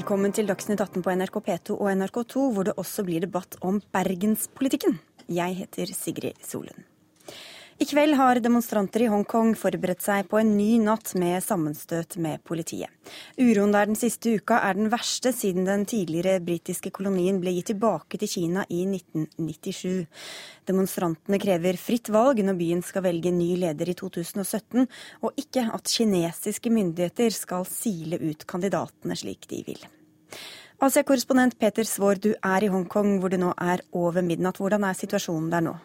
Velkommen til Dagsnytt 18 på NRK P2 og NRK2, hvor det også blir debatt om bergenspolitikken. Jeg heter Sigrid Solund. I kveld har demonstranter i Hongkong forberedt seg på en ny natt med sammenstøt med politiet. Uroen der den siste uka er den verste siden den tidligere britiske kolonien ble gitt tilbake til Kina i 1997. Demonstrantene krever fritt valg når byen skal velge ny leder i 2017, og ikke at kinesiske myndigheter skal sile ut kandidatene slik de vil. Asia-korrespondent Peter Svaar, du er i Hongkong hvor det nå er over midnatt. Hvordan er situasjonen der nå?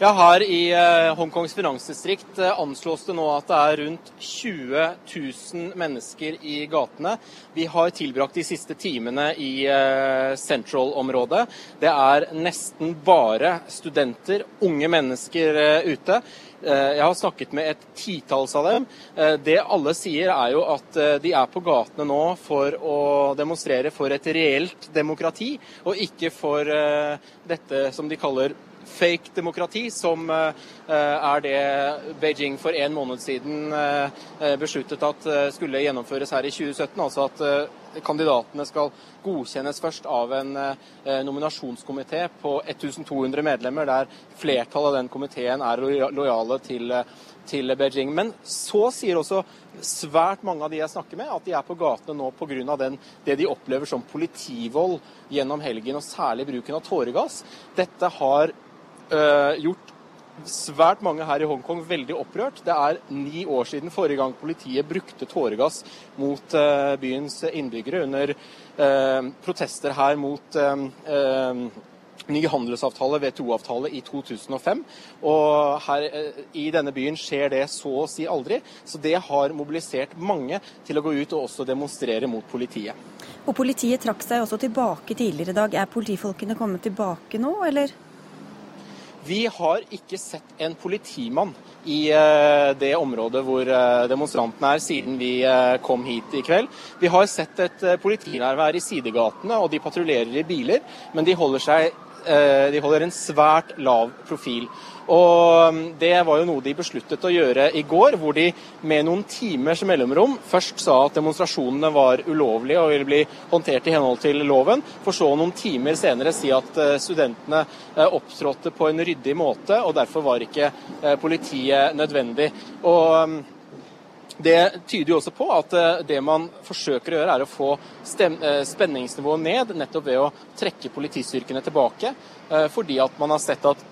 Ja, Her i eh, Hongkongs finansdistrikt eh, anslås det nå at det er rundt 20 000 mennesker i gatene. Vi har tilbrakt de siste timene i eh, Central-området. Det er nesten bare studenter, unge mennesker ute. Jeg har snakket med et titalls av dem. Det alle sier er jo at de er på gatene nå for å demonstrere for et reelt demokrati, og ikke for dette som de kaller fake demokrati, som eh, er det Beijing for en måned siden eh, besluttet at eh, skulle gjennomføres her i 2017. Altså at kandidatene skal godkjennes først av en nominasjonskomité på 1200 medlemmer, der flertallet av den komiteen er lojale til, til Beijing. Men så sier også svært mange av de jeg snakker med, at de er på gatene nå pga. det de opplever som politivold gjennom helgen, og særlig bruken av tåregass. Dette har gjort svært mange her i Hongkong veldig opprørt. Det er ni år siden forrige gang politiet brukte tåregass mot uh, byens innbyggere under uh, protester her mot ny handelsavtale, WTO-avtale, i 2005. Og her i denne byen skjer det så å si aldri. Så det har mobilisert mange til å gå ut og også demonstrere mot politiet. Og Politiet trakk seg også tilbake tidligere i dag. Er politifolkene kommet tilbake nå, eller? Vi har ikke sett en politimann i eh, det området hvor eh, demonstrantene er, siden vi eh, kom hit i kveld. Vi har sett et politinærvær i sidegatene, og de patruljerer i biler, men de holder, seg, de holder en svært lav profil. Og um, Det var jo noe de besluttet å gjøre i går, hvor de med noen timers mellomrom først sa at demonstrasjonene var ulovlige og ville bli håndtert i henhold til loven, for så noen timer senere si at uh, studentene uh, opptrådte på en ryddig måte, og derfor var ikke uh, politiet nødvendig. Og um, det tyder jo også på at det man forsøker å gjøre, er å få spenningsnivået ned, nettopp ved å trekke politistyrkene tilbake. Fordi at man har sett at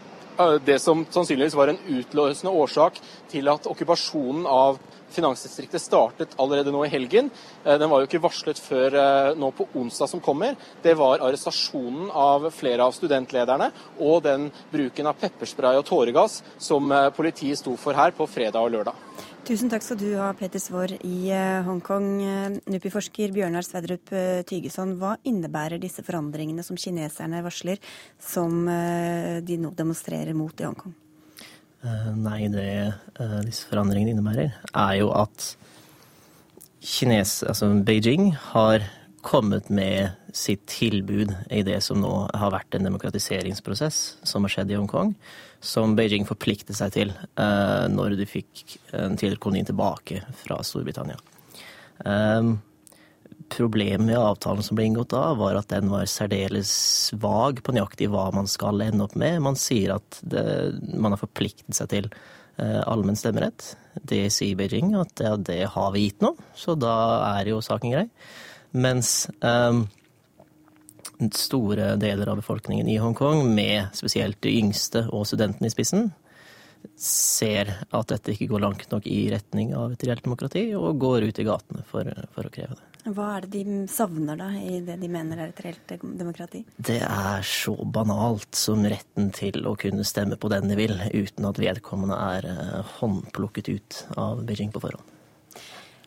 det som sannsynligvis var en utløsende årsak til at okkupasjonen av finansdistriktet startet allerede nå i helgen. Eh, den var jo ikke varslet før eh, nå på onsdag som kommer. Det var arrestasjonen av flere av studentlederne og den bruken av pepperspray og tåregass som politiet sto for her på fredag og lørdag. Tusen takk skal du ha, Peter Svaar i eh, Hongkong. Eh, NUPI-forsker Bjørnar Sverdrup eh, Tygeson, hva innebærer disse forandringene som kineserne varsler, som de nå demonstrerer mot i Hongkong? Nei, det disse forandringene innebærer, er jo at Kines, altså Beijing har kommet med sitt tilbud i det som nå har vært en demokratiseringsprosess som har skjedd i Hongkong, som Beijing forpliktet seg til uh, når de fikk en tidligere koloni tilbake fra Storbritannia. Um, Problemet med avtalen som ble inngått da, var at den var særdeles vag på nøyaktig hva man skal ende opp med. Man sier at det, man har forpliktet seg til uh, allmenn stemmerett. Det sier Beijing at ja, det har vi gitt nå, så da er jo saken grei. Mens um, store deler av befolkningen i Hongkong, med spesielt de yngste og studentene i spissen, ser at dette ikke går langt nok i retning av et reelt demokrati, og går ut i gatene for, for, å kreve det. Hva er det de savner da, i det de mener er et reelt demokrati? Det er så banalt som retten til å kunne stemme på den de vil, uten at vedkommende er eh, håndplukket ut av Beijing på forhånd.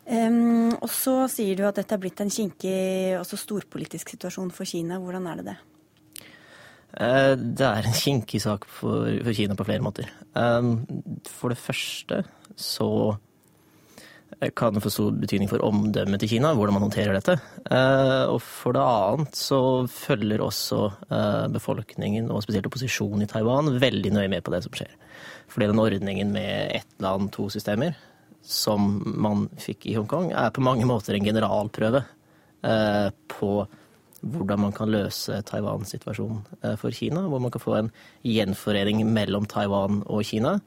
Um, og så sier du at dette er blitt en kinkig, også storpolitisk situasjon for Kina. Hvordan er det det? Uh, det er en kinkig sak for, for Kina på flere måter. Um, for det første så kan det få stor betydning for omdømmet til Kina, hvordan man håndterer dette. Uh, og for det annet så følger også uh, befolkningen, og spesielt opposisjonen i Taiwan, veldig nøye med på det som skjer. Fordi den ordningen med ett land, to systemer, som man fikk i Hongkong, er på mange måter en generalprøve på hvordan man kan løse Taiwans situasjon for Kina. Hvor man kan få en gjenforening mellom Taiwan og Kina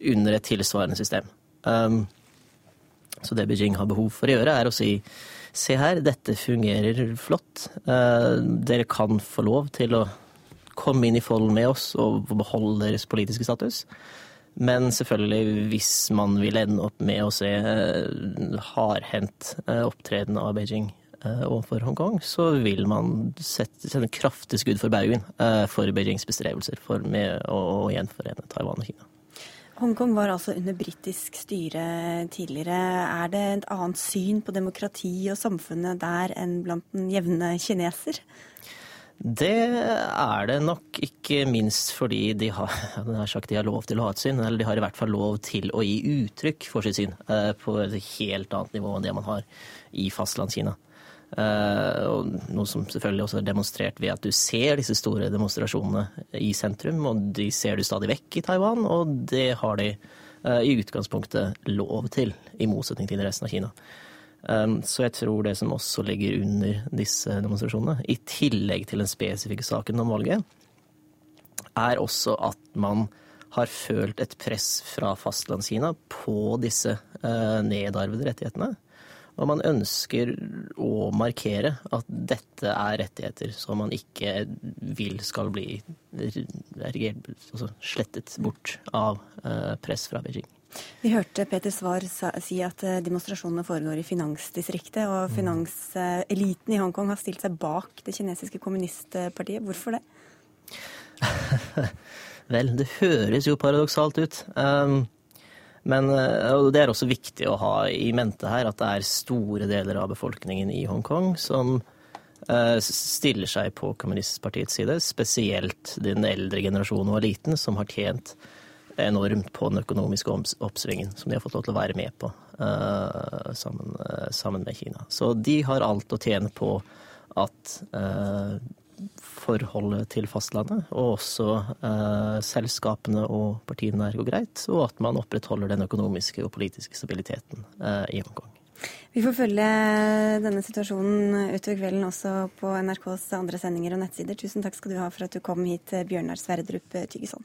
under et tilsvarende system. Um, så det Beijing har behov for å gjøre, er å si se her, dette fungerer flott. Uh, dere kan få lov til å komme inn i folden med oss og beholde deres politiske status. Men selvfølgelig, hvis man vil ende opp med å se uh, hardhendt uh, opptreden av Beijing overfor Hongkong, så vil man sette, sende kraftig skudd for baugen for Beijings bestrebelser for med å gjenforene Taiwan og Kina. Hongkong var altså under britisk styre tidligere. Er det et annet syn på demokrati og samfunnet der enn blant den jevne kineser? Det er det nok, ikke minst fordi de har, sagt, de har lov til å ha et syn. Eller de har i hvert fall lov til å gi uttrykk for sitt syn eh, på et helt annet nivå enn det man har i fastlandskina. Eh, og noe som selvfølgelig også er demonstrert ved at du ser disse store demonstrasjonene i sentrum, og de ser du stadig vekk i Taiwan, og det har de eh, i utgangspunktet lov til, i motsetning til resten av Kina. Eh, så jeg tror det som også ligger under disse demonstrasjonene, i tillegg til den spesifikke saken om valget, er også at man har følt et press fra fastlandskina på disse nedarvede rettighetene. Og man ønsker å markere at dette er rettigheter som man ikke vil skal bli altså slettet bort av eh, press fra Beijing. Vi hørte Peter Svar si at eh, demonstrasjonene foregår i finansdistriktet, og mm. finanseliten i Hongkong har stilt seg bak det kinesiske kommunistpartiet. Hvorfor det? Vel, det høres jo paradoksalt ut. Um, men eh, det er også viktig å ha i mente her at det er store deler av befolkningen i Hongkong som uh, stiller seg på kommunistpartiets side, spesielt den eldre generasjonen og eliten, som har tjent enormt på den økonomiske oppsvingen som de har fått lov til å være med på uh, sammen, uh, sammen, med Kina. Så de har alt å tjene på at uh, forholdet til fastlandet, og også eh, selskapene og partiene der går greit, og at man opprettholder den økonomiske og politiske stabiliteten eh, i Hongkong. Vi får følge denne situasjonen utover kvelden også på NRKs andre sendinger og nettsider. Tusen takk skal du ha for at du kom hit, Bjørnar Sverdrup Tyggeson.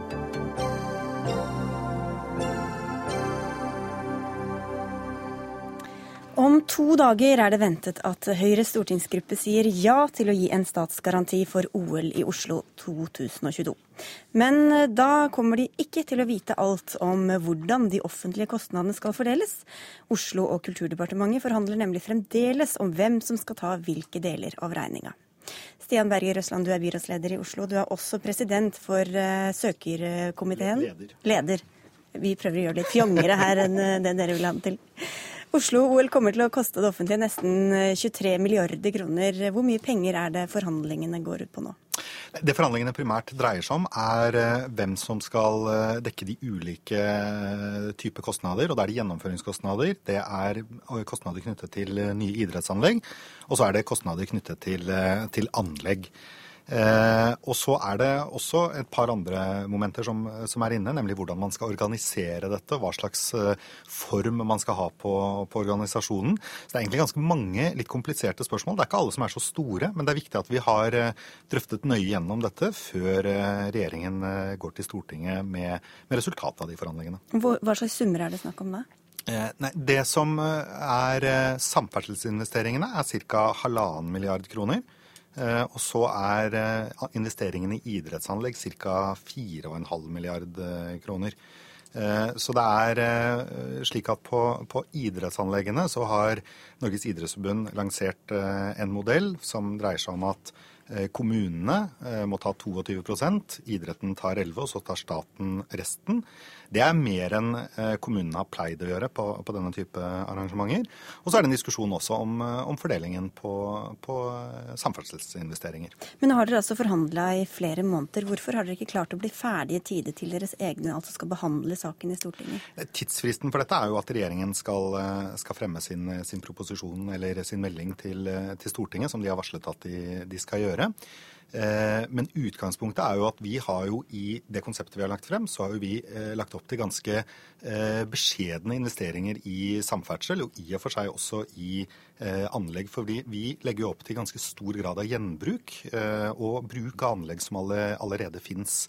Om to dager er det ventet at Høyres stortingsgruppe sier ja til å gi en statsgaranti for OL i Oslo 2022. Men eh, da kommer de ikke til å vite alt om hvordan de offentlige kostnadene skal fordeles. Oslo og Kulturdepartementet forhandler nemlig fremdeles om hvem som skal ta hvilke deler av regninga. Stian Berger Røsland, du er byrådsleder i Oslo. Du er også president for uh, søkerkomiteen. Leder. Leder. Vi prøver å gjøre det litt fjongere her enn eh, det dere vil ha det til. Oslo-OL kommer til å koste det offentlige nesten 23 eh, milliarder kroner. Hvor mye penger er det forhandlingene går ut på nå? Det forhandlingene primært dreier seg om, er eh, hvem som skal eh, dekke de ulike typer kostnader. og Da er det gjennomføringskostnader, det er kostnader knyttet til nye idrettsanlegg, og så er det kostnader knyttet til, til anlegg. Eh, og så er det også et par andre momenter som, som, er inne, nemlig hvordan man skal organisere dette. Hva slags eh, form man skal ha på, på, organisasjonen. Så det er egentlig ganske mange litt kompliserte spørsmål. Det er ikke alle som er så store, men det er viktig at vi har eh, drøftet nøye gjennom dette før eh, regjeringen går til Stortinget med, med resultatet av de forhandlingene. Hva slags summer er det snakk om da? Nei, Det som er samferdselsinvesteringene, er ca. halvannen milliard kroner. Eh, og så er eh, investeringene i idrettsanlegg ca. 4,5 milliard eh, kroner. Så det er slik at på, på, idrettsanleggene så har Norges idrettsforbund lansert en modell som dreier seg om at kommunene må ta 22% idretten tar 11 og så tar staten resten. Det er mer enn eh, kommunene har pleid å gjøre på, på, denne type arrangementer. Og så er det en diskusjon også om, eh, om fordelingen på, på, eh, samferdselsinvesteringer. Men har dere altså forhandla i flere måneder. Hvorfor har dere ikke klart å bli ferdige i tide til deres egne altså skal behandle saken i Stortinget? Tidsfristen for dette er jo at regjeringen skal, skal fremme sin, sin, proposisjon eller sin melding til, til, Stortinget, som de har varslet at de, de skal gjøre. Eh, men utgangspunktet er jo at vi har jo i det konseptet vi har lagt frem, så har jo vi eh, lagt opp til ganske eh, beskjedne investeringer i samferdsel, og i og for seg også i anlegg. For vi legger jo opp til ganske stor grad av gjenbruk og bruk av anlegg som allerede fins.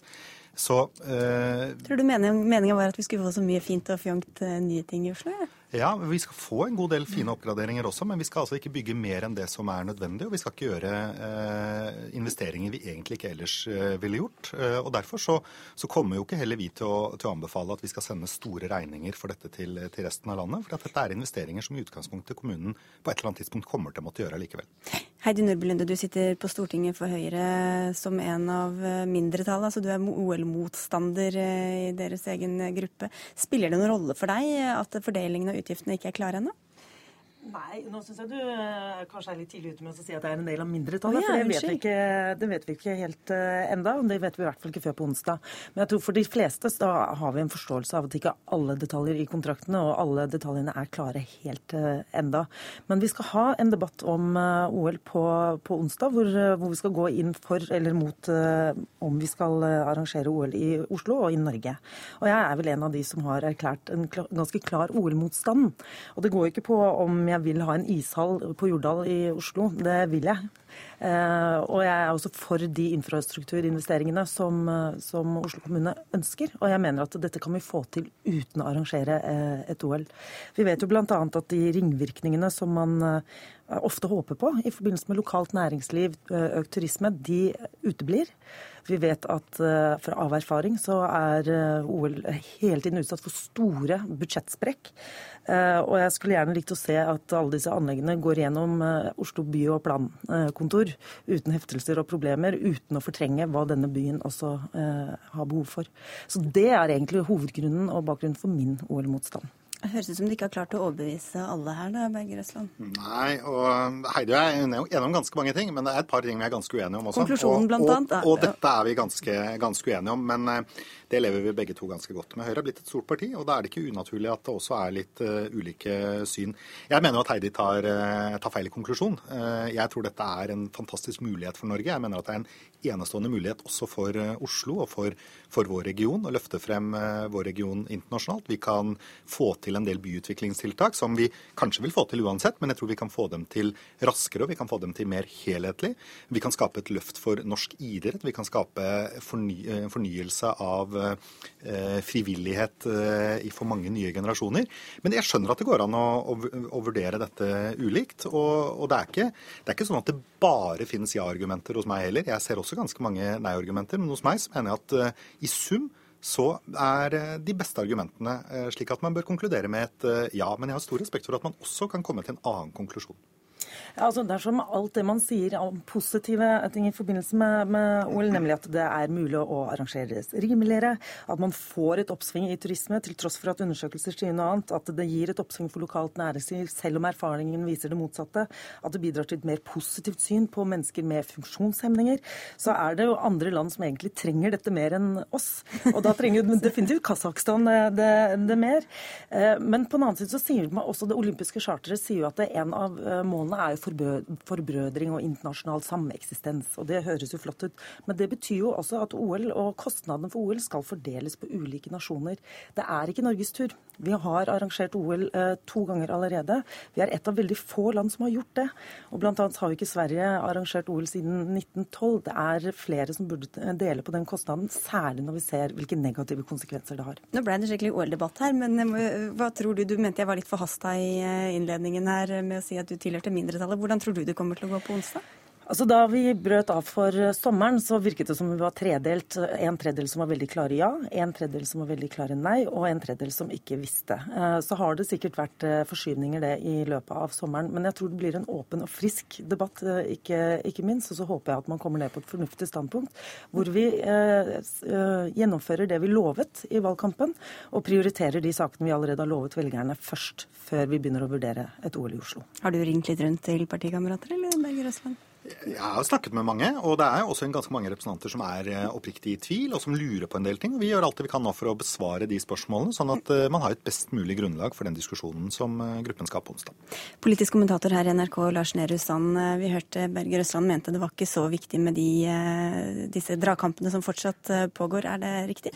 Så Tror du meningen var at vi skulle få så mye fint og fjongt nye ting i Oslo? Ja? Ja, Vi skal få en god del fine oppgraderinger også, men vi skal altså ikke bygge mer enn det som er nødvendig. Og vi skal ikke gjøre eh, investeringer vi egentlig ikke ellers eh, ville gjort. Eh, og Derfor så, så, kommer jo ikke heller vi til å, til å, anbefale at vi skal sende store regninger for dette til, til resten av landet. For dette er investeringer som i utgangspunktet kommunen på et eller annet tidspunkt kommer til å måtte gjøre likevel. Heidi Nordby Lunde, du sitter på Stortinget for Høyre som en av eh, mindretallet. Altså du er OL-motstander eh, i deres egen gruppe. Spiller det noen rolle for deg at fordelingen av utgiftene ikke er klare ennå? Nei, nå syns jeg du uh, kanskje er litt tidlig ute med å si at det er en del av mindretallet. Oh, ja, for det vet, vi ikke, det vet vi ikke helt uh, enda, og det vet vi i hvert fall ikke før på onsdag. Men jeg tror for de fleste da har vi en forståelse av at ikke alle detaljer i kontraktene og alle detaljene er klare helt uh, enda. Men vi skal ha en debatt om uh, OL på, på onsdag, hvor, hvor, vi skal gå inn for eller mot om vi skal arrangere OL i Oslo og i Norge. Og jeg er vel en av de som har erklært en klar, ganske klar OL-motstand. Og det går ikke på om jeg jeg vil ha en ishall på Jordal i Oslo. Det vil jeg. Eh, og jeg er også for de infrastrukturinvesteringene som, eh, som, Oslo kommune ønsker. Og jeg mener at dette kan vi få til uten å arrangere eh, et OL. Vi vet jo bl.a. at de ringvirkningene som man ofte håper på i forbindelse med lokalt næringsliv, økt turisme, de uteblir. Vi vet at fra av erfaring så er OL hele tiden utsatt for store budsjettsprekk. Og jeg skulle gjerne likt å se at alle disse anleggene går gjennom Oslo by- og plankontor uten heftelser og problemer, uten å fortrenge hva denne byen også eh, har behov for. Så det er egentlig hovedgrunnen og bakgrunnen for min OL-motstand. Det høres ut som du ikke har klart å overbevise alle her, da, Berger Østland? Nei, og Heidi og jeg er enige om ganske mange ting, men det er et par ting vi er ganske uenige om også. Konklusjonen, blant annet. Og, og, og dette er vi ganske, ganske uenige om. Men det lever vi begge to ganske godt med. Høyre er blitt et stort parti, og da er det ikke unaturlig at det også er litt uh, ulike syn. Jeg mener at Heidi tar, uh, tar feil konklusjon. Uh, jeg tror dette er en fantastisk mulighet for Norge. Jeg mener at det er en enestående mulighet også for Oslo og for, for, vår region å løfte frem vår region internasjonalt. Vi kan få til en del byutviklingstiltak som vi kanskje vil få til uansett, men jeg tror vi kan få dem til raskere, og vi kan få dem til mer helhetlig. Vi kan skape et løft for norsk idrett. Vi kan skape forny fornyelse av frivillighet eh, for mange nye generasjoner. Men jeg skjønner at det går an å, å, å vurdere dette ulikt. Og, og det, er ikke, det, er ikke, sånn at det bare finnes ja-argumenter hos meg heller. Jeg ser også ganske mange nei-argumenter. Men hos meg så mener jeg at uh, i sum så er de beste argumentene slik at man bør konkludere med et ja. Men jeg har stor respekt for at man også kan komme til en annen konklusjon. Altså Dersom alt det man sier om positive ting i forbindelse med, med, OL, nemlig at det er mulig å arrangere rimeligere, at man får et oppsving i turisme til tross for at undersøkelser sier noe annet, at det gir et oppsving for lokalt næringsliv selv om erfaringen viser det motsatte, at det bidrar til et mer positivt syn på mennesker med funksjonshemninger, så er det jo andre land som egentlig trenger dette mer enn oss. Og da trenger jo definitivt Kasakhstan det, det, mer. Eh, men på den annen side så sier man også det olympiske charteret sier jo at det er en av målene målene er jo forbrødring og internasjonal sameksistens. Og det høres jo flott ut. Men det betyr jo også at OL og kostnadene for OL skal fordeles på ulike nasjoner. Det er ikke Norges tur. Vi har arrangert OL eh, to ganger allerede. Vi er et av veldig få land som har gjort det. Og blant annet har jo ikke Sverige arrangert OL siden 1912. Det er flere som burde dele på den kostnaden, særlig når vi ser hvilke negative konsekvenser det har. Nå ble det skikkelig OL-debatt her, men hva tror du? Du mente jeg var litt forhasta i eh, innledningen her med å si at du tilhørte mindretallet. Hvordan tror du det kommer til å gå på onsdag? Altså, Da vi brøt av for sommeren, så virket det som vi var tredelt. En tredjedel som var veldig klare ja, en tredjedel som var veldig klare nei, og en tredjedel som ikke visste. Eh, så har det sikkert vært eh, forskyvninger det i løpet av sommeren. Men jeg tror det blir en åpen og frisk debatt, eh, ikke, ikke minst. Og så håper jeg at man kommer ned på et fornuftig standpunkt, hvor vi eh, gjennomfører det vi lovet i valgkampen, og prioriterer de sakene vi allerede har lovet velgerne først, før vi begynner å vurdere et OL i Oslo. Har du ringt litt rundt til partikamerater, eller Berger Røsland? Jeg har snakket med mange, og det er også ganske mange representanter som er eh, oppriktig i tvil, og som lurer på en del ting. Vi gjør alt det vi kan nå for å besvare de spørsmålene, sånn at eh, man har et best mulig grunnlag for den diskusjonen som eh, gruppen skal ha på onsdag. Politisk kommentator her i NRK, Lars Nehru Sand. Vi hørte Berger Østland mente det var ikke så viktig med de, disse dragkampene som fortsatt pågår. Er det riktig?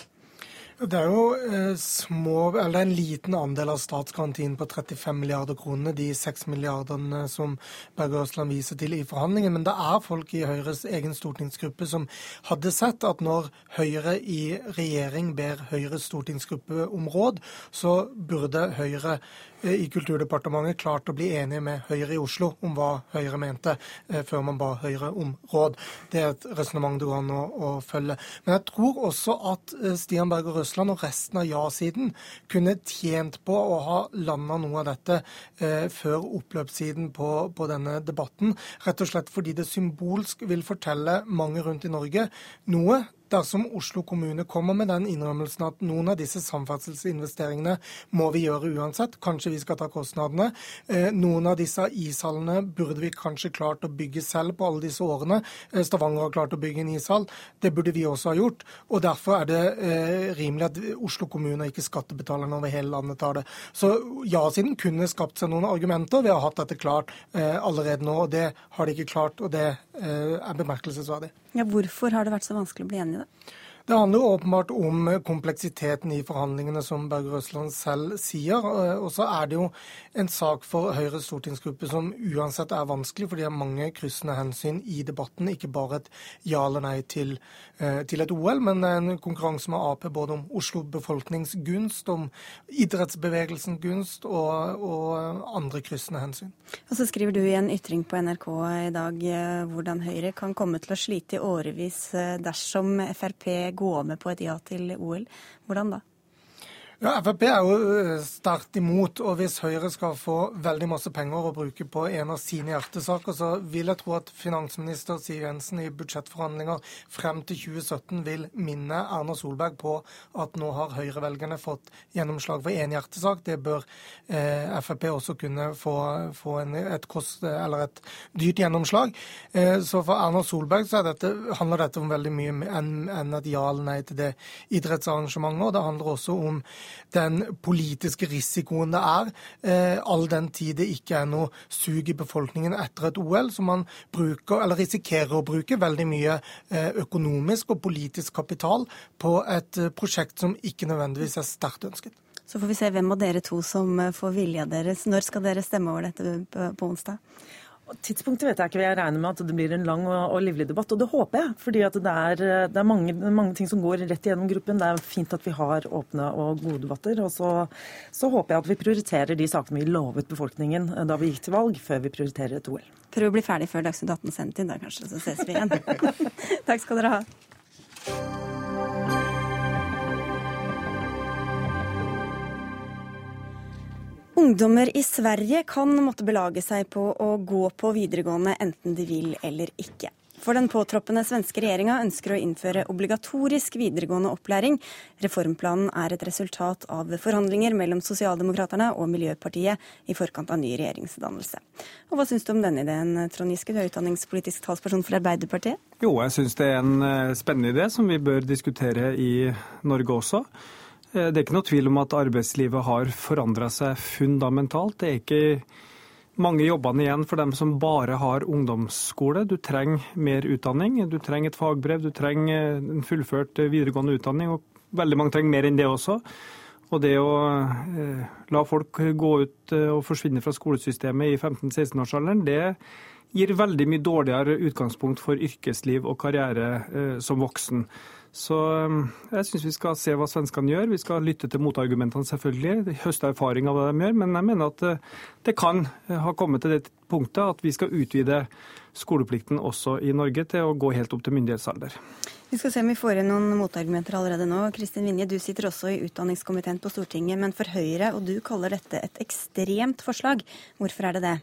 Det er jo eh, små, eller en liten andel av statsgarantien på 35 milliarder kroner, de 6 milliardene som Berger Østland viser til i forhandlingen. Men det er folk i Høyres egen stortingsgruppe som hadde sett at når Høyre i regjering ber Høyres stortingsgruppe om råd, så burde Høyre i Kulturdepartementet klart å bli enige med Høyre i Oslo om hva Høyre mente, eh, før man ba Høyre om råd. Det er et resonnement det går an å, å, følge. Men jeg tror også at eh, Stian Berger Røsland og resten av ja-siden kunne tjent på å ha landa noe av dette eh, før oppløpssiden på, på, denne debatten. Rett og slett fordi det symbolsk vil fortelle mange rundt i Norge noe dersom Oslo kommune kommer med den innrømmelsen at noen av disse samferdselsinvesteringene må vi gjøre uansett, kanskje vi skal ta kostnadene. Eh, noen av disse ishallene burde vi kanskje klart å bygge selv på alle disse årene. Eh, Stavanger har klart å bygge en ishall. Det burde vi også ha gjort. Og derfor er det eh, rimelig at Oslo kommune og ikke skattebetalerne over hele landet tar det. Så ja-siden kunne skapt seg noen argumenter. Vi har hatt dette klart allerede nå, og det har de ikke klart. Og det er bemerkelsesverdig. Ja, hvorfor har det vært så vanskelig å bli enig i det? handler handler åpenbart om kompleksiteten i forhandlingene, som Berger Røsland selv sier. Og så er det jo en sak for Høyres stortingsgruppe som uansett er vanskelig, for det er mange kryssende hensyn i debatten. Ikke bare et ja eller nei til, eh, til et OL, men en konkurranse med Ap både om Oslo befolknings gunst, om idrettsbevegelsen gunst og, og andre kryssende hensyn. Og så skriver du i en ytring på NRK i dag eh, hvordan Høyre kan komme til å slite i årevis eh, dersom Frp gå med på et ja til OL. Hvordan da? Ja, Frp er jo eh, sterkt imot, og hvis Høyre skal få veldig masse penger å bruke på en av sine hjertesaker, så vil jeg tro at finansminister Siv Jensen i budsjettforhandlinger frem til 2017 vil minne Erna Solberg på at nå har Høyre-velgerne fått gjennomslag for én hjertesak. Det bør eh, Frp også kunne få, få en, et, kost, et, dyrt gjennomslag. Eh, så for Erna Solberg så dette, handler dette om veldig mye enn en et ja eller nei til det idrettsarrangementet. og Det handler også om den politiske risikoen det er, eh, all den tid det ikke er noe sug i befolkningen etter et OL. Så man bruker, eller risikerer å bruke veldig mye eh, økonomisk og politisk kapital på et eh, prosjekt som ikke nødvendigvis er sterkt ønsket. Så får vi se hvem av dere to som får vilja deres. Når skal dere stemme over dette på onsdag? Tidspunktet vet jeg ikke. Jeg regner med at det blir en lang og, og livlig debatt. Og det håper jeg. fordi det er, det er mange, mange, ting som går rett igjennom gruppen. Det er fint at vi har åpne og gode debatter. Og så, så, håper jeg at vi prioriterer de sakene vi lovet befolkningen da vi gikk til valg, før vi prioriterer et OL. Prøv å bli ferdig før Dagsnytt 18 sendt inn, da kanskje. Så ses vi igjen. Takk skal dere ha. Ungdommer i Sverige kan måtte belage seg på å gå på videregående enten de vil eller ikke. For den påtroppende svenske regjeringa ønsker å innføre obligatorisk videregående opplæring. Reformplanen er et resultat av forhandlinger mellom Sosialdemokraterne og Miljøpartiet i forkant av ny regjeringsdannelse. Og Hva syns du om denne ideen, Trond Giske, du er utdanningspolitisk talsperson for Arbeiderpartiet? Jo, jeg syns det er en eh, spennende idé som vi bør diskutere i Norge også. Eh, det er ikke noe tvil om at arbeidslivet har forandra seg fundamentalt. Det er ikke mange jobbene igjen for dem som bare har ungdomsskole. Du trenger mer utdanning. Du trenger et fagbrev, du trenger en fullført videregående utdanning. Og veldig mange trenger mer enn det også. Og det å eh, la folk gå ut eh, og forsvinne fra skolesystemet i 15-16-årsalderen, det gir veldig mye dårligere utgangspunkt for yrkesliv og karriere som voksen. Så um, jeg syns vi skal se hva svenskene gjør. Vi skal lytte til motargumentene, selvfølgelig. Høste erfaring av hva de gjør. Men jeg mener at uh, det kan ha kommet til det punktet at vi skal utvide skoleplikten også i Norge til å gå helt opp til myndighetsalder. Vi skal se om vi får inn noen motargumenter allerede nå. Kristin Vinje, du sitter også i utdanningskomiteen på Stortinget, men for Høyre, og du kaller dette et ekstremt forslag. Hvorfor er det det?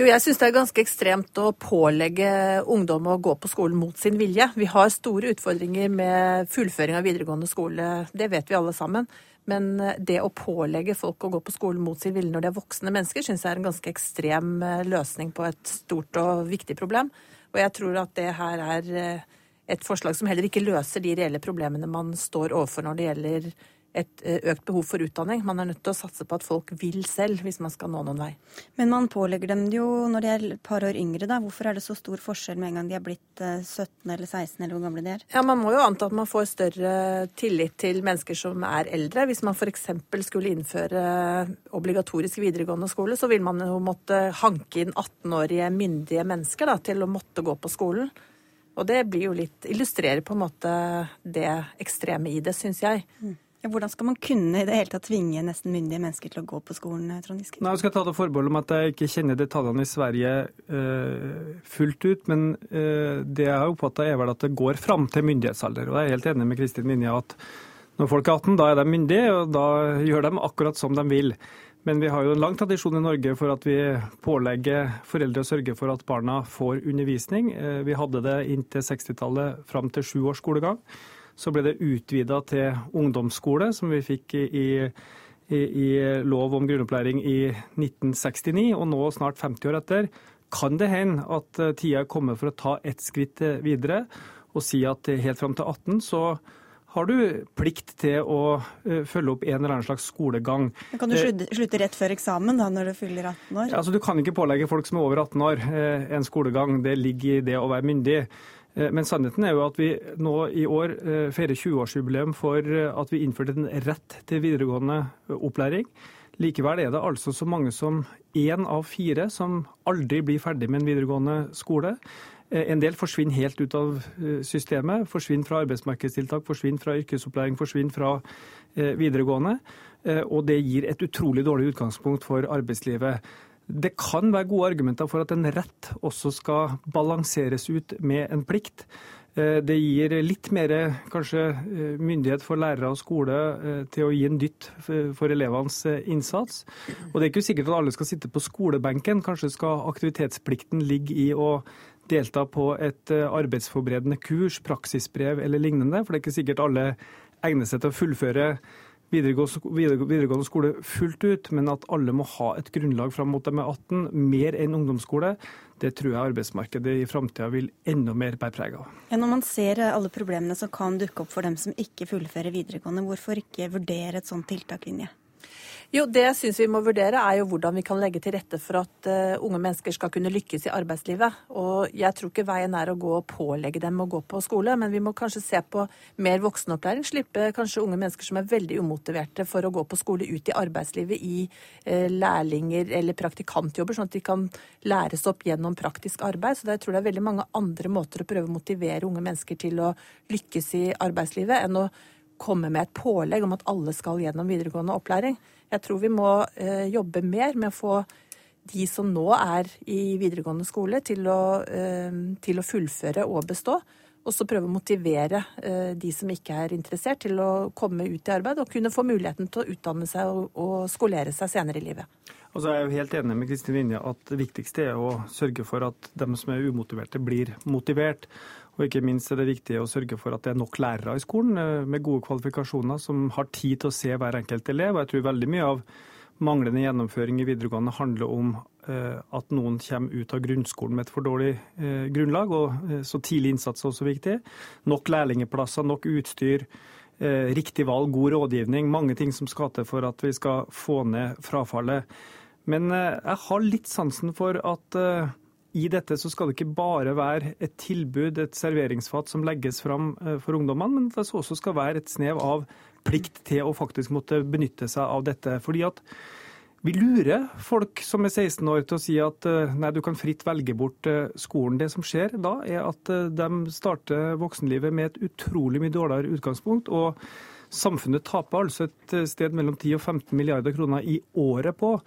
Jo, jeg syns det er ganske ekstremt å pålegge ungdom å gå på skolen mot sin vilje. Vi har store utfordringer med fullføring av videregående skole, det vet vi alle sammen. Men det å pålegge folk å gå på skolen mot sin vilje når de er voksne mennesker, syns jeg er en ganske ekstrem eh, løsning på et stort og viktig problem. Og jeg tror at det her er et forslag som heller ikke løser de reelle problemene man står overfor når det gjelder et eh, økt behov for utdanning. Man er nødt til å satse på at folk vil selv, hvis man skal nå noen vei. Men man pålegger dem det jo når de er et par år yngre, da. Hvorfor er det så stor forskjell med en gang de er blitt 17 eh, eller 16, eller hvor gamle de er? Ja, Man må jo anta at man får større tillit til mennesker som er eldre. Hvis man f.eks. skulle innføre obligatorisk videregående skole, så vil man jo måtte hanke inn 18-årige myndige mennesker da, til å måtte gå på skolen. Og det blir jo litt Illustrerer på en måte det ekstreme i det, syns jeg. Mm. Hvordan skal man kunne i det hele tatt tvinge nesten myndige mennesker til å gå på skolen? Trond Giske? Nei, Jeg skal ta det forbehold om at jeg ikke kjenner detaljene i Sverige uh, fullt ut. Men uh, det jeg har oppfatta er vel at det går fram til myndighetsalder. Og jeg er helt enig med Kristin Minja at når folk er 18, da er de myndige, og da gjør de akkurat som de vil. Men vi har jo en lang tradisjon i Norge for at vi pålegger foreldre å sørge for at barna får undervisning. Vi hadde det inntil 60-tallet fram til sju års skolegang. Så ble det utvida til ungdomsskole, som vi fikk i, i, i lov om grunnopplæring i 1969. Og nå, snart 50 år etter, kan det hende at eh, tida er kommet for å ta ett skritt eh, videre og si at helt fram til 18 så har du plikt til å følge opp en eller annen slags skolegang. Men kan du slutte, rett før eksamen da, når du fyller 18 år? Altså, du kan ikke pålegge folk som er over 18 år en skolegang. Det ligger i det å være myndig. Eh, men sannheten er jo at vi nå i år eh, feirer 20-årsjubileum for eh, at vi innførte en rett til videregående opplæring. Likevel er det altså så mange som én av fire som aldri blir ferdig med en videregående skole. En del forsvinner helt ut av systemet. Forsvinner fra arbeidsmarkedstiltak, forsvinner fra yrkesopplæring, forsvinner fra videregående. Og det gir et utrolig dårlig utgangspunkt for arbeidslivet. Det kan være gode argumenter for at en rett også skal balanseres ut med en plikt. Eh, det gir litt mer kanskje, eh, myndighet for lærere og skole eh, til å gi en dytt for elevenes innsats. Og Det er ikke sikkert at alle skal sitte på skolebenken. Kanskje skal aktivitetsplikten ligge i å delta på et arbeidsforberedende kurs, praksisbrev eller lignende. For det er ikke sikkert alle egner seg til å fullføre videregående skole fullt ut, men at alle må ha et grunnlag fram mot de er 18, mer enn ungdomsskole, det tror jeg arbeidsmarkedet i framtida vil enda mer bære preg av. Ja, når man ser alle problemene som kan dukke opp for dem som ikke fullfører videregående, hvorfor ikke vurdere et sånt tiltak, Vinje? Jo, Det jeg syns vi må vurdere, er jo hvordan vi kan legge til rette for at uh, unge mennesker skal kunne lykkes i arbeidslivet. Og jeg tror ikke veien er å gå og pålegge dem å gå på skole, men vi må kanskje se på mer voksenopplæring. Slippe kanskje unge mennesker som er veldig umotiverte for å gå på skole, ut i arbeidslivet i uh, lærlinger eller praktikantjobber, sånn at de kan læres opp gjennom praktisk arbeid. Så jeg tror det er veldig mange andre måter å prøve å motivere unge mennesker til å lykkes i arbeidslivet enn å komme med et pålegg om at alle skal gjennom videregående opplæring. Jeg tror vi må eh, jobbe mer med å få de som nå er i videregående skole, til å, eh, til å fullføre og bestå. Og så prøve å motivere eh, de som ikke er interessert, til å komme ut i arbeid og kunne få muligheten til å utdanne seg og, skolere seg senere i livet. Og så er jeg jo helt enig med Kristin Vinje at det viktigste er å sørge for at de som er umotiverte, blir motivert. Og ikke minst er det viktig å sørge for at det er nok lærere i skolen eh, med gode kvalifikasjoner som har tid til å se hver enkelt elev. Og jeg tror veldig mye av manglende gjennomføring i videregående handler om eh, at noen kommer ut av grunnskolen med et for dårlig eh, grunnlag, og så tidlig innsats er også viktig. Nok lærlingplasser, nok utstyr, riktig valg, god rådgivning. Mange ting som skal til for at vi skal få ned frafallet. Men jeg har litt sansen for at i dette så skal det ikke bare være et tilbud, et serveringsfat som legges fram eh, for ungdommene, men det også skal være et snev av plikt til å faktisk måtte benytte seg av dette. Fordi at vi lurer folk som er 16 år til å si at eh, nei, du kan fritt velge bort eh, skolen. Det som skjer da, er at de starter voksenlivet med et utrolig mye dårligere utgangspunkt. og Samfunnet taper altså et sted mellom 10 og 15 milliarder kroner i året på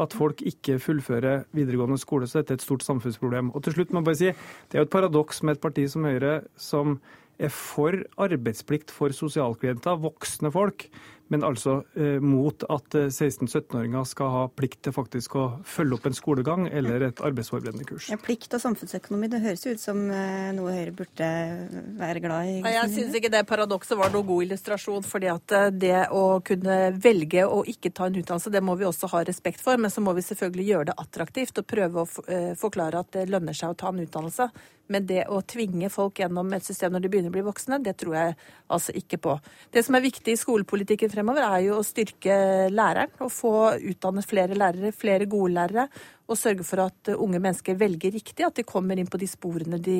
at folk ikke fullfører videregående skole. Så dette er et stort samfunnsproblem. Og til slutt må jeg bare si, Det er jo et paradoks med et parti som Høyre, som er for arbeidsplikt for sosialklienter, voksne folk, men altså eh, mot at 16-17-åringer eh, skal ha plikt til faktisk å følge opp en skolegang eller et arbeidsforberedende kurs. Ja, plikt og samfunnsøkonomi, det høres ut som eh, noe Høyre burde være glad i? Nei, jeg syns ikke det paradokset var noen god illustrasjon. fordi at eh, det å kunne velge å ikke ta en utdannelse, det må vi også ha respekt for. Men så må vi selvfølgelig gjøre det attraktivt og prøve å forklare at det lønner seg å ta en utdannelse. Men det å tvinge folk gjennom et system når de begynner å bli voksne, det tror jeg altså ikke på. Det som er viktig i skolepolitikken fremover, er jo å styrke læreren. Og få utdannet flere lærere, flere gode lærere. Og sørge for at unge mennesker velger riktig, at de kommer inn på de sporene de,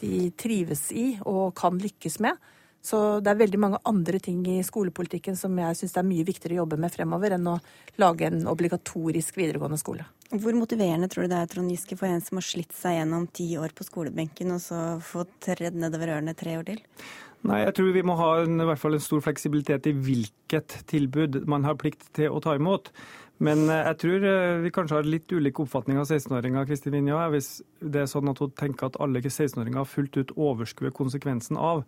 de trives i og kan lykkes med. Så det er veldig mange andre ting i skolepolitikken som jeg syns er mye viktigere å jobbe med fremover enn å lage en obligatorisk videregående skole. Hvor motiverende tror du det er Trond Giske, for en som har slitt seg gjennom ti år på skolebenken, og så fått redd nedover ørene tre år til? Nei, jeg tror vi må ha en, i hvert fall en stor fleksibilitet i hvilket tilbud man har plikt til å ta imot. Men eh, jeg tror eh, vi kanskje har litt ulik oppfatning av 16-åringer. Kristin Vinja, Hvis det er sånn at hun tenker at alle 16-åringer fullt ut overskuer konsekvensen av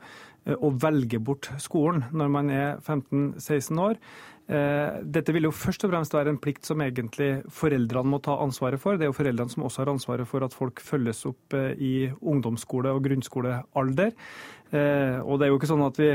eh, å velge bort skolen når man er 15-16 år. Dette vil jo først og fremst være en plikt som egentlig foreldrene må ta ansvaret for. Det er jo foreldrene som også har ansvaret for at folk følges opp i ungdomsskole- og grunnskolealder. Og det er jo ikke sånn at vi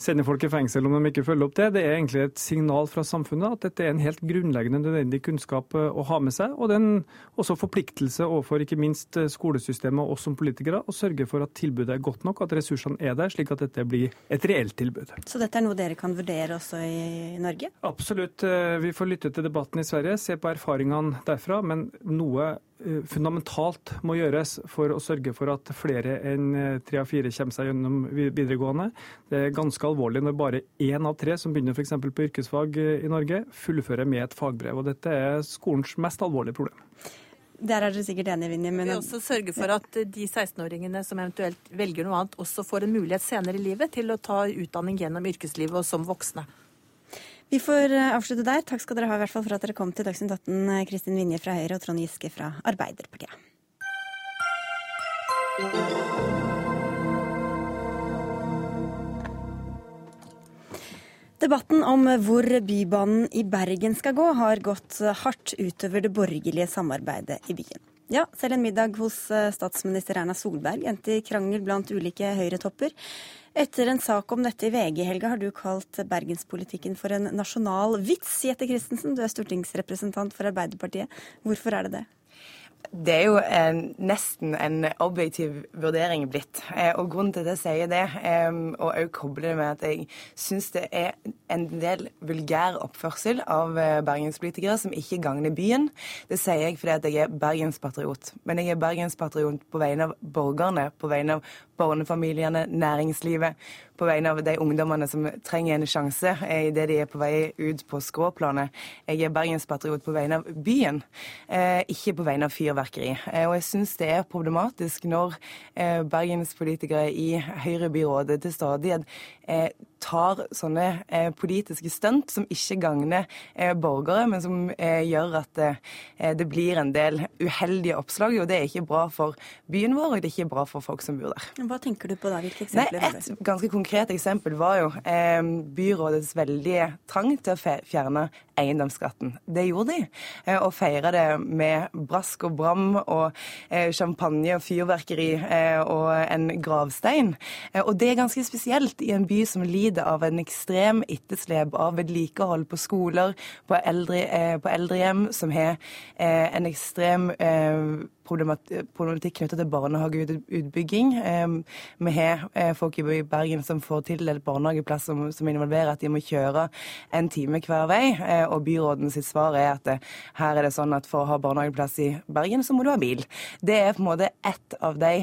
sender folk i fengsel om de ikke følger opp det. Det er egentlig et signal fra samfunnet at dette er en helt grunnleggende nødvendig kunnskap eh, å ha med seg. Og det er en også forpliktelse overfor ikke minst eh, skolesystemet og oss som politikere å sørge for at tilbudet er godt nok, at ressursene er der, slik at dette blir et reelt tilbud. Så dette er noe dere kan vurdere også i Norge? Absolutt. Eh, vi får lytte til debatten i Sverige, se på erfaringene derfra. Men noe fundamentalt må gjøres for å sørge for at flere enn eh, tre av fire kommer seg gjennom videregående. Det er ganske alvorlig når bare én av tre som begynner f.eks. på yrkesfag eh, i Norge, fullfører med et fagbrev. og Dette er skolens mest alvorlige problem. Der er dere sikkert enige, Vinje. Men... Vi vil også sørge for at de 16-åringene som eventuelt velger noe annet, også får en mulighet senere i livet til å ta utdanning gjennom yrkeslivet og som voksne. Vi får eh, avslutte der. Takk skal dere ha i hvert fall for at dere kom til Dagsnytt 18, eh, Kristin Vinje fra Høyre og Trond Giske fra Arbeiderpartiet. Debatten om hvor Bybanen i Bergen skal gå, har gått hardt utover det borgerlige samarbeidet i byen. Ja, selv en middag hos eh, statsminister Erna Solberg endte i krangel blant ulike høyretopper. Etter en sak om dette i VG i helga har du kalt bergenspolitikken for en nasjonal vits. Jette Christensen, du er stortingsrepresentant for Arbeiderpartiet. Hvorfor er det det? Det er jo en, nesten en objektiv vurdering blitt. Eh, og grunnen til at jeg sier det, eh, og òg kobler det med at jeg syns det er en del vulgær oppførsel av eh, bergenspolitikere som ikke gagner byen. Det sier jeg fordi at jeg er bergenspatriot. Men jeg er bergenspatriot på vegne av borgerne, på vegne av barnefamiliene, næringslivet, på vegne av de ungdommene som trenger en sjanse idet de er på vei ut på skråplanet. Jeg er bergenspatriot på vegne av byen, eh, ikke på vegne av fyrverkeri. Eh, og jeg syns det er problematisk når eh, bergenspolitikere i Høyre-byrådet til stadighet tar sånne politiske stunt som ikke gagner borgere, men som gjør at det blir en del uheldige oppslag. Og det er ikke bra for byen vår, og det er ikke bra for folk som bor der. Hva tenker du på da? Hvilke eksempler Nei, Et ganske konkret eksempel var jo byrådets veldige trang til å fjerne eiendomsskatten. Det gjorde de, og feira det med brask og bram og champagne og fyrverkeri og en gravstein. Og det er ganske spesielt i en by som lider av en ekstrem etterslep av vedlikehold på skoler, på, eldre, eh, på eldrehjem, som har eh, en ekstrem eh, problematikk knyttet til barnehageutbygging. Vi har eh, folk i Bergen som får tildelt barnehageplass som, som, involverer at de må kjøre en time hver vei. Eh, og byråden sitt svar er at eh, her er det sånn at for å ha barnehageplass i Bergen, så må du ha bil. Det er på en måte ett av de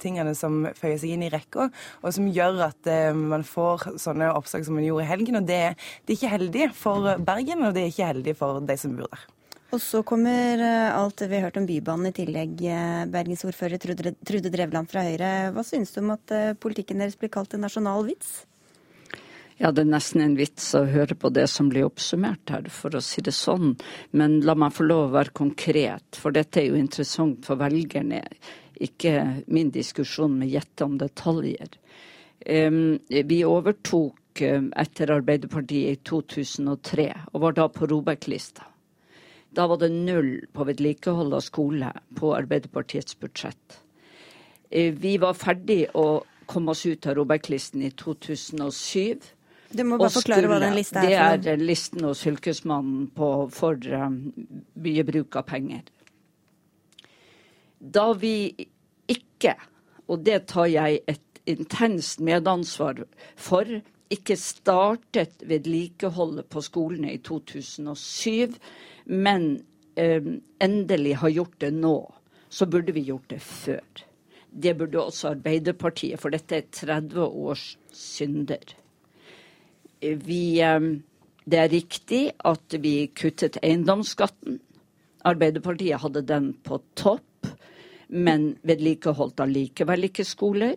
tingene som føyer seg inn i rekka, og som gjør at man får sånne oppslag som man gjorde i helgen. Og det, det er ikke heldig for Bergen, og det er ikke heldig for de som bor der. Og så kommer eh, alt vi har hørt om Bybanen i tillegg. Bergensordfører Bergens ordfører Trude Drevland fra Høyre, hva synes du om at eh, politikken deres blir kalt en nasjonal vits? Ja, det er nesten en vits å høre på det som blir oppsummert her, for å si det sånn. Men la meg få lov å være konkret, for dette er jo interessant for velgerne. Ikke min diskusjon med gjette om detaljer. Vi overtok etter Arbeiderpartiet i 2003, og var da på Robek-lista. Da var det null på vedlikehold av skole på Arbeiderpartiets budsjett. Eh, vi var ferdig å komme oss ut av Robek-listen i 2007. Du må bare forklare hva den lista er. Det er listen hos Fylkesmannen på, for um, mye bruk av penger. Da vi ikke, og det tar jeg et intenst medansvar for, ikke startet vedlikeholdet på skolene i 2007, men eh, endelig har gjort det nå, så burde vi gjort det før. Det burde også Arbeiderpartiet, for dette er 30 års synder. Vi, eh, det er riktig at vi kuttet eiendomsskatten. Arbeiderpartiet hadde den på topp, men vedlikeholdt allikevel ikke skoler.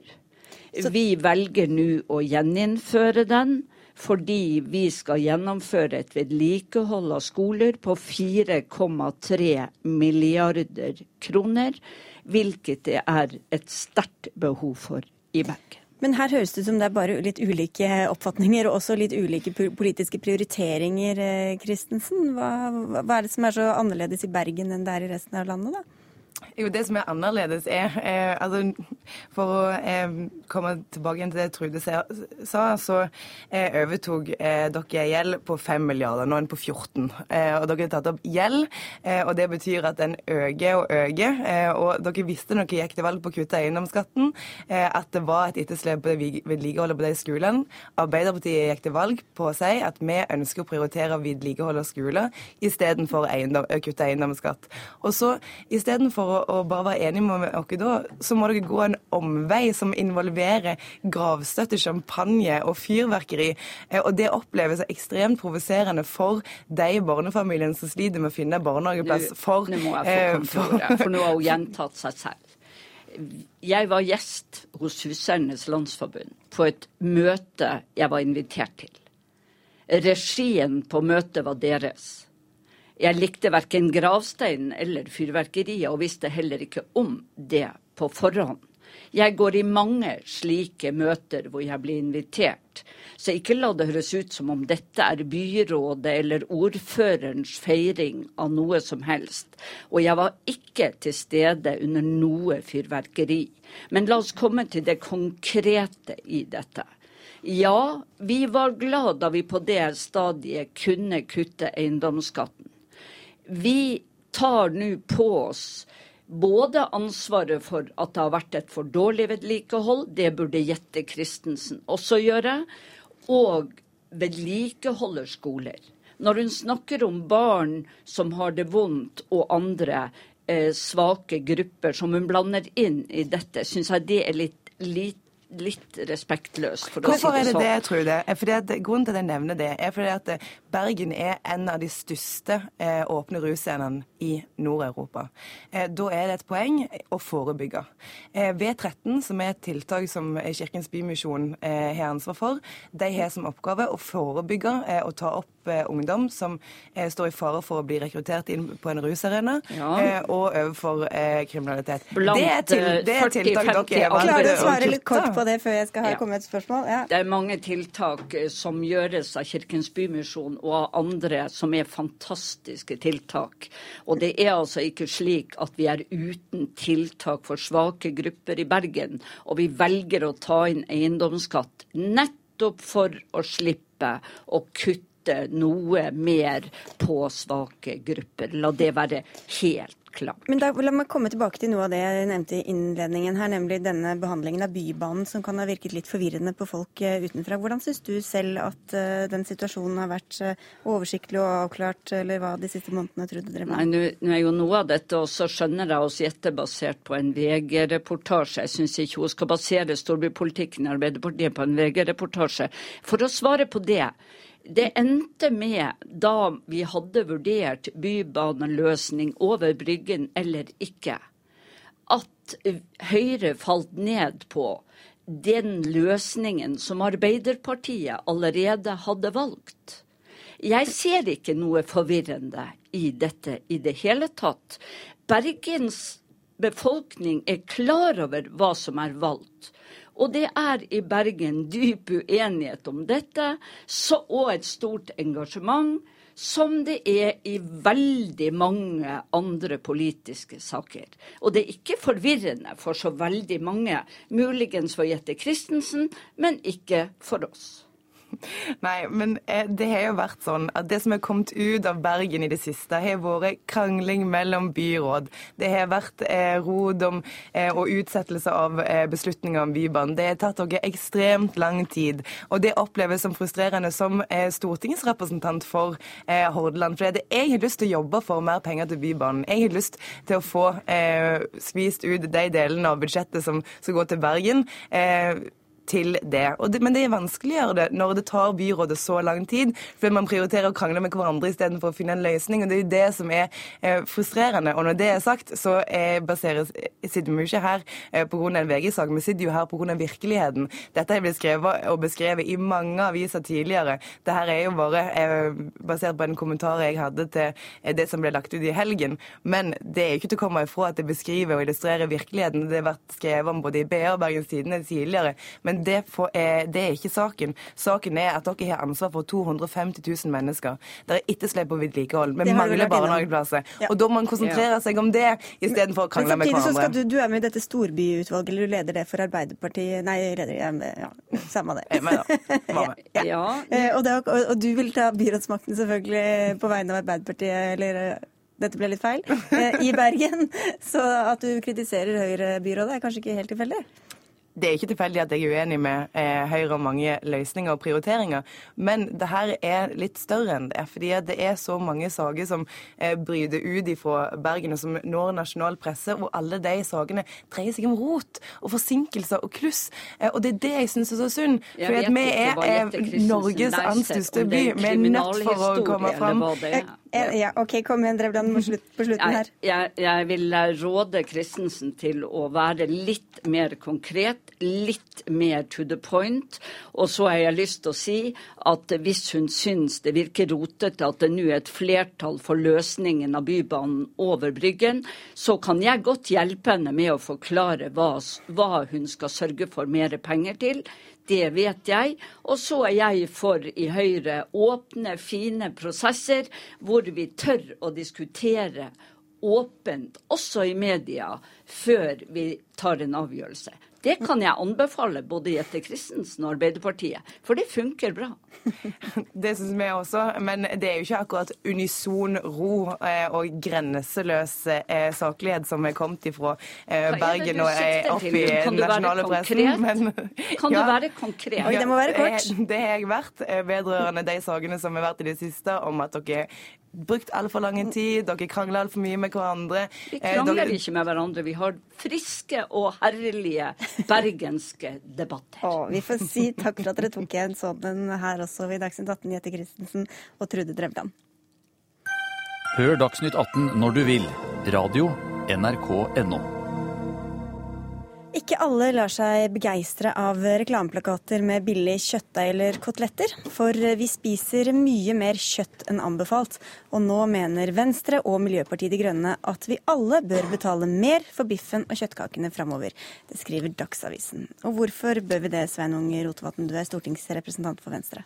Vi velger nå å gjeninnføre den fordi vi skal gjennomføre et vedlikehold av skoler på 4,3 milliarder kroner, hvilket det er et sterkt behov for i Bergen. Men her høres det ut som det er bare litt ulike oppfatninger og også litt ulike politiske prioriteringer, Christensen. Hva, hva er det som er så annerledes i Bergen enn det er i resten av landet, da? Jo, Det som er annerledes, er eh, altså, For å eh, komme tilbake til det Trude sa, så eh, overtok eh, dere gjeld på 5 milliarder. Nå er den på 14. Eh, og Dere har tatt opp gjeld, eh, og det betyr at den øker og øker. og Dere visste når dere gikk til valg på å kutte eiendomsskatten, at det var et etterslep på vedlikeholdet på de skolene. Arbeiderpartiet gikk til valg på å si at vi ønsker å prioritere vedlikehold av skoler istedenfor å kutte eiendomsskatt. Og så istedenfor å og bare være enige med dere da, så må dere gå en omvei som involverer gravstøtte, champagne og fyrverkeri. Eh, og det oppleves ekstremt provoserende for de barnefamiliene som sliter med å finne barnehageplass for Nå må jeg få komme til for nå har hun gjentatt seg selv. Jeg var gjest hos Huseiernes Landsforbund på et møte jeg var invitert til. Regien på møtet var deres. Jeg likte verken gravsteinen eller fyrverkeriet, og visste heller ikke om det på forhånd. Jeg går i mange slike møter hvor jeg blir invitert, så ikke la det høres ut som om dette er byrådet eller ordførerens feiring av noe som helst. Og jeg var ikke til stede under noe fyrverkeri. Men la oss komme til det konkrete i dette. Ja, vi var glad da vi på det stadiet kunne kutte eiendomsskatten. Vi tar nå på oss både ansvaret for at det har vært et for dårlig vedlikehold, det burde Jette Christensen også gjøre, og vedlikeholder skoler. Når hun snakker om barn som har det vondt, og andre eh, svake grupper som hun blander inn i dette, syns jeg det er litt lite litt respektløst, for. Hvorfor er det det, tror du? Fordi at, grunnen til at jeg nevner det, er fordi at Bergen er en av de største eh, åpne russcenene i Nord-Europa. Eh, da er det et poeng å forebygge. Eh, V13, som er et tiltak som Kirkens Bymisjon eh, har ansvar for, de har som oppgave å forebygge eh, og ta opp eh, ungdom som står i fare for å bli rekruttert inn på en rusarena, ja. og overfor kriminalitet. Blant det er, til, det er tiltak dere har Klarer du å svare litt kort på det før jeg skal ha ja. komme et spørsmål? Ja. Det er mange tiltak som gjøres av Kirkens Bymisjon og av andre som er fantastiske tiltak. Og det er altså ikke slik at vi er uten tiltak for svake grupper i Bergen. Og vi velger å ta inn eiendomsskatt nettopp for å slippe å kutte noe mer på svake grupper. La det være helt klart. Men da, La meg komme tilbake til noe av det jeg nevnte i innledningen her, nemlig denne behandlingen av Bybanen som kan ha virket litt forvirrende på folk eh, utenfra. Hvordan syns du selv at uh, den situasjonen har vært uh, oversiktlig og avklart, eller hva de siste månedene trodde dere var? Nei, Nå er jo noe av dette også, skjønner jeg, oss gjette basert på en VG-reportasje. Jeg syns ikke hun skal basere storbypolitikken i Arbeiderpartiet på en VG-reportasje. For å svare på det. Det endte med, da vi hadde vurdert bybaneløsning over Bryggen eller ikke, at Høyre falt ned på den løsningen som Arbeiderpartiet allerede hadde valgt. Jeg ser ikke noe forvirrende i dette i det hele tatt. Bergens befolkning er klar over hva som er valgt. Og det er i Bergen dyp uenighet om dette, så, og et stort engasjement, som det er i veldig mange andre politiske saker. Og det er ikke forvirrende for så veldig mange, muligens for Jette Christensen, men ikke for oss. Nei, men eh, det har jo vært sånn at det som er kommet ut av Bergen i det siste, har vært krangling mellom byråd. Det har vært eh, rod om eh, og utsettelse av eh, beslutninger om Bybanen. Det har tatt dere ekstremt lang tid. Og det oppleves som frustrerende som eh, stortingsrepresentant for eh, Hordaland. For det, jeg har lyst til å jobbe for mer penger til Bybanen. Jeg har lyst til å få skvist ut de delene av budsjettet som skal gå til Bergen. Eh, til det. det. Men det er vanskeligere det når det tar byrådet så lang tid, fordi man prioriterer å krangle med hverandre istedenfor å finne en løsning. og Det er jo det som er eh, frustrerende. Og når det er sagt, så eh, baseres, sitter vi ikke her eh, pga. en VG-sak, vi sitter jo her pga. virkeligheten. Dette har blitt skrevet og beskrevet i mange aviser tidligere. Dette er jo bare eh, basert på en kommentar jeg hadde til eh, det som ble lagt ut i helgen. Men det er jo ikke til å komme ifra at det beskriver og illustrerer virkeligheten. Det har vært skrevet om både i BA og Bergens Tidende tidligere. men men det, for, eh, det, er ikke saken. Saken er at dere har ansvar for 250 000 mennesker. Det er etterslep på vedlikehold. Vi mangler barnehageplasser. Ja. Og da må man konsentrere seg om det istedenfor å krangle med hverandre. Så skal du, du, er med i dette storbyutvalget, eller du leder det for Arbeiderpartiet Nei, leder, ja, samme det. Jeg med, ja. ja. Eh, og, det, og, og, du vil ta byrådsmakten selvfølgelig på vegne av Arbeiderpartiet, eller eh, dette ble litt feil, i Bergen. Så at du kritiserer Høyre-byrådet er kanskje ikke helt tilfeldig? Det er ikke tilfeldig at jeg er uenig med eh, Høyre om mange løsninger og prioriteringer, men det her er litt større enn det. Fordi det er så mange saker som eh, bryter ut fra Bergen, og som når nasjonal presse. Og alle de sakene dreier seg om rot og forsinkelser og kluss. Eh, og det er det jeg syns er så synd. Fordi vi er eh, Norges største by. Vi er nødt for å komme fram. Ja, OK, kom igjen, Drevland, på slutten her. Jeg, jeg, jeg vil råde Christensen til å være litt mer konkret litt mer to the point. Og så har jeg lyst til å si at hvis hun syns det virker rotete at det nå er et flertall for løsningen av Bybanen over Bryggen, så kan jeg godt hjelpe henne med å forklare hva, hva hun skal sørge for mer penger til. Det vet jeg. Og så er jeg for i Høyre åpne, fine prosesser hvor vi tør å diskutere åpent, også i media, før vi tar en avgjørelse. Det kan jeg anbefale både Jette Christensen og Arbeiderpartiet, for det funker bra. Det syns vi også, men det er jo ikke akkurat unison ro eh, og grenseløs eh, saklighet som er kommet ifra eh, Bergen og er opp i nasjonale pressen. Men, kan ja, du være konkret? Oi, det må være kort. Det har jeg vært vedrørende de sakene som har vært i det siste, om at dere brukt altfor lang tid, dere krangler altfor mye med hverandre. Vi krangler dere... ikke med hverandre, vi har friske og herlige bergenske debatter. Å, vi får si takk for at dere tok en sånn her også i Dagsnytt 18, Jette Christensen og Trude Drevland. Hør Dagsnytt 18 når du vil. Radio NRK.no. Ikke alle lar seg begeistre av reklameplakater med billig kjøttdeig eller koteletter, for vi spiser mye mer kjøtt enn anbefalt. Og nå mener Venstre og Miljøpartiet De Grønne at vi alle bør betale mer for biffen og kjøttkakene framover. Det skriver Dagsavisen. Og hvorfor bør vi det, Svein Unge Rotevatn, du er stortingsrepresentant for Venstre?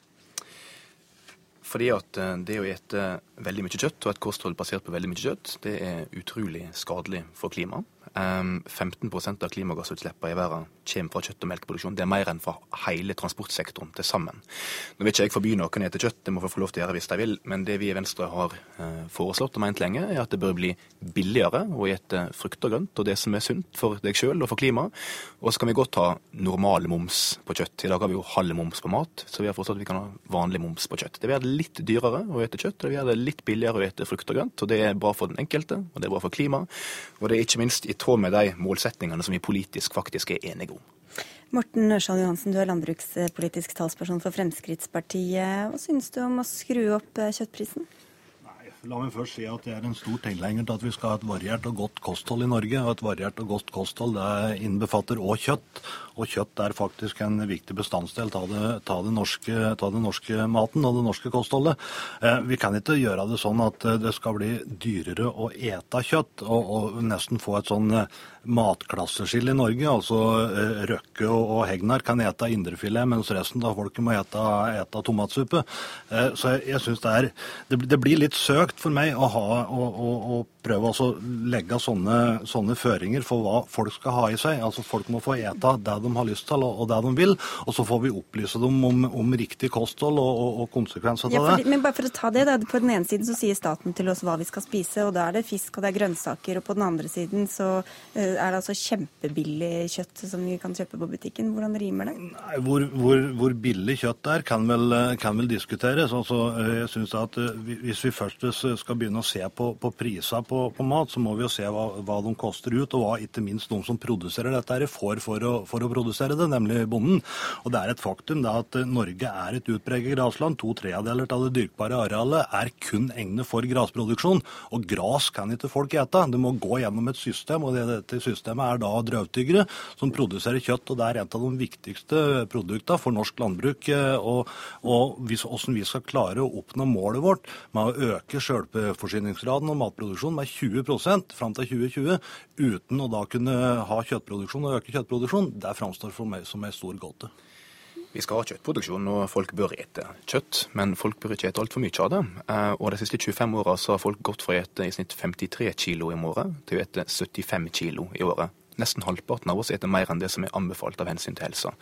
Fordi at eh, det å ete veldig mye kjøtt og et kosthold basert på veldig mye kjøtt, det er utrolig skadelig for klimaet. 15% av klimagassutslippene i verden kommer fra kjøtt- og melkeproduksjon. Det er mer enn fra hele transportsektoren til sammen. Nå vil ikke jeg forby noen å spise kjøtt, det må få lov til å gjøre hvis de vil, men det vi i Venstre har eh, foreslått og ment lenge, er at det bør bli billigere å spise frukt og grønt og det som er sunt for deg sjøl og for klimaet. Og så kan vi godt ha normal moms på kjøtt. I dag har vi jo halv moms på mat, så vi har foreslått at vi kan ha vanlig moms på kjøtt. Det vil gjøre det litt dyrere å spise kjøtt, og det vil gjøre det litt billigere å spise frukt og grønt. Og det er bra for den enkelte, og det er bra for klimaet, og det er ikke minst i tråd med de målsettingene som vi politisk faktisk er enige om. Morten Ørsal Johansen, du er landbrukspolitisk talsperson for Fremskrittspartiet. Hva synes du om å skru opp eh, kjøttprisen? La meg først si at jeg er en stor tilhenger til at vi skal ha et variert og godt kosthold i Norge. Og et variert og godt kosthold det innbefatter òg kjøtt. Og kjøtt er faktisk en viktig bestandsdel av det, det, det norske maten og det norske kostholdet. Eh, vi kan ikke gjøre det sånn at det skal bli dyrere å ete kjøtt, og, og nesten få et sånn eh, matklasseskille i Norge. Altså eh, Røkke og, og Hegnar kan ete indrefilet, mens resten av folket må ete, ete tomatsuppe. Eh, så jeg, jeg syns det er det, det, blir litt søkt for meg å, ha, å, å, å prøve å legge sånne, sånne, føringer for hva folk skal ha i seg. Altså Folk må få ete det de har lyst til og, det de vil, og så får vi opplyse dem om, om riktig kosthold og, og, og konsekvenser av ja, det. Men bare for å ta det, da, På den ene siden så sier staten til oss hva vi skal spise, og da er det fisk og det er grønnsaker. Og på den andre siden så eh, er det altså kjempebillig kjøtt som vi kan kjøpe på butikken. Hvordan rimer det? Nei, hvor, hvor, hvor billig kjøtt er, kan vel, kan vel diskuteres. Altså, jeg synes at eh, Hvis vi først skal begynne å se på, på priser på, på, mat, så må vi jo se hva, hva, de koster ut, og hva ikke minst de som produserer dette, her får for å, for å produsere det, nemlig bonden. Og Det er et faktum det at Norge er et utpreget grasland. To tredeler av det dyrkbare arealet er kun egnet for grasproduksjon. Og gras kan ikke folk ete. Det må gå gjennom et system, og dette systemet er da drøvtyggere som produserer kjøtt. og Det er et av de viktigste produktene for norsk landbruk. Og, og hvordan vi skal klare å oppnå målet vårt med å øke selvforsyningsgraden og matproduksjonen med 20 fram til 2020, uten å da kunne ha kjøttproduksjon og øke kjøttproduksjon, det framstår for meg som en stor gåte. Vi skal ha kjøttproduksjon, og folk bør ete kjøtt. Men folk bør ikke ete altfor mye av det. Eh, og De siste 25 åra har folk gått fra å ete i snitt 53 kilo i måret til å ete 75 kilo i året nesten halvparten av oss spiser mer enn det som er anbefalt av hensyn til helsa.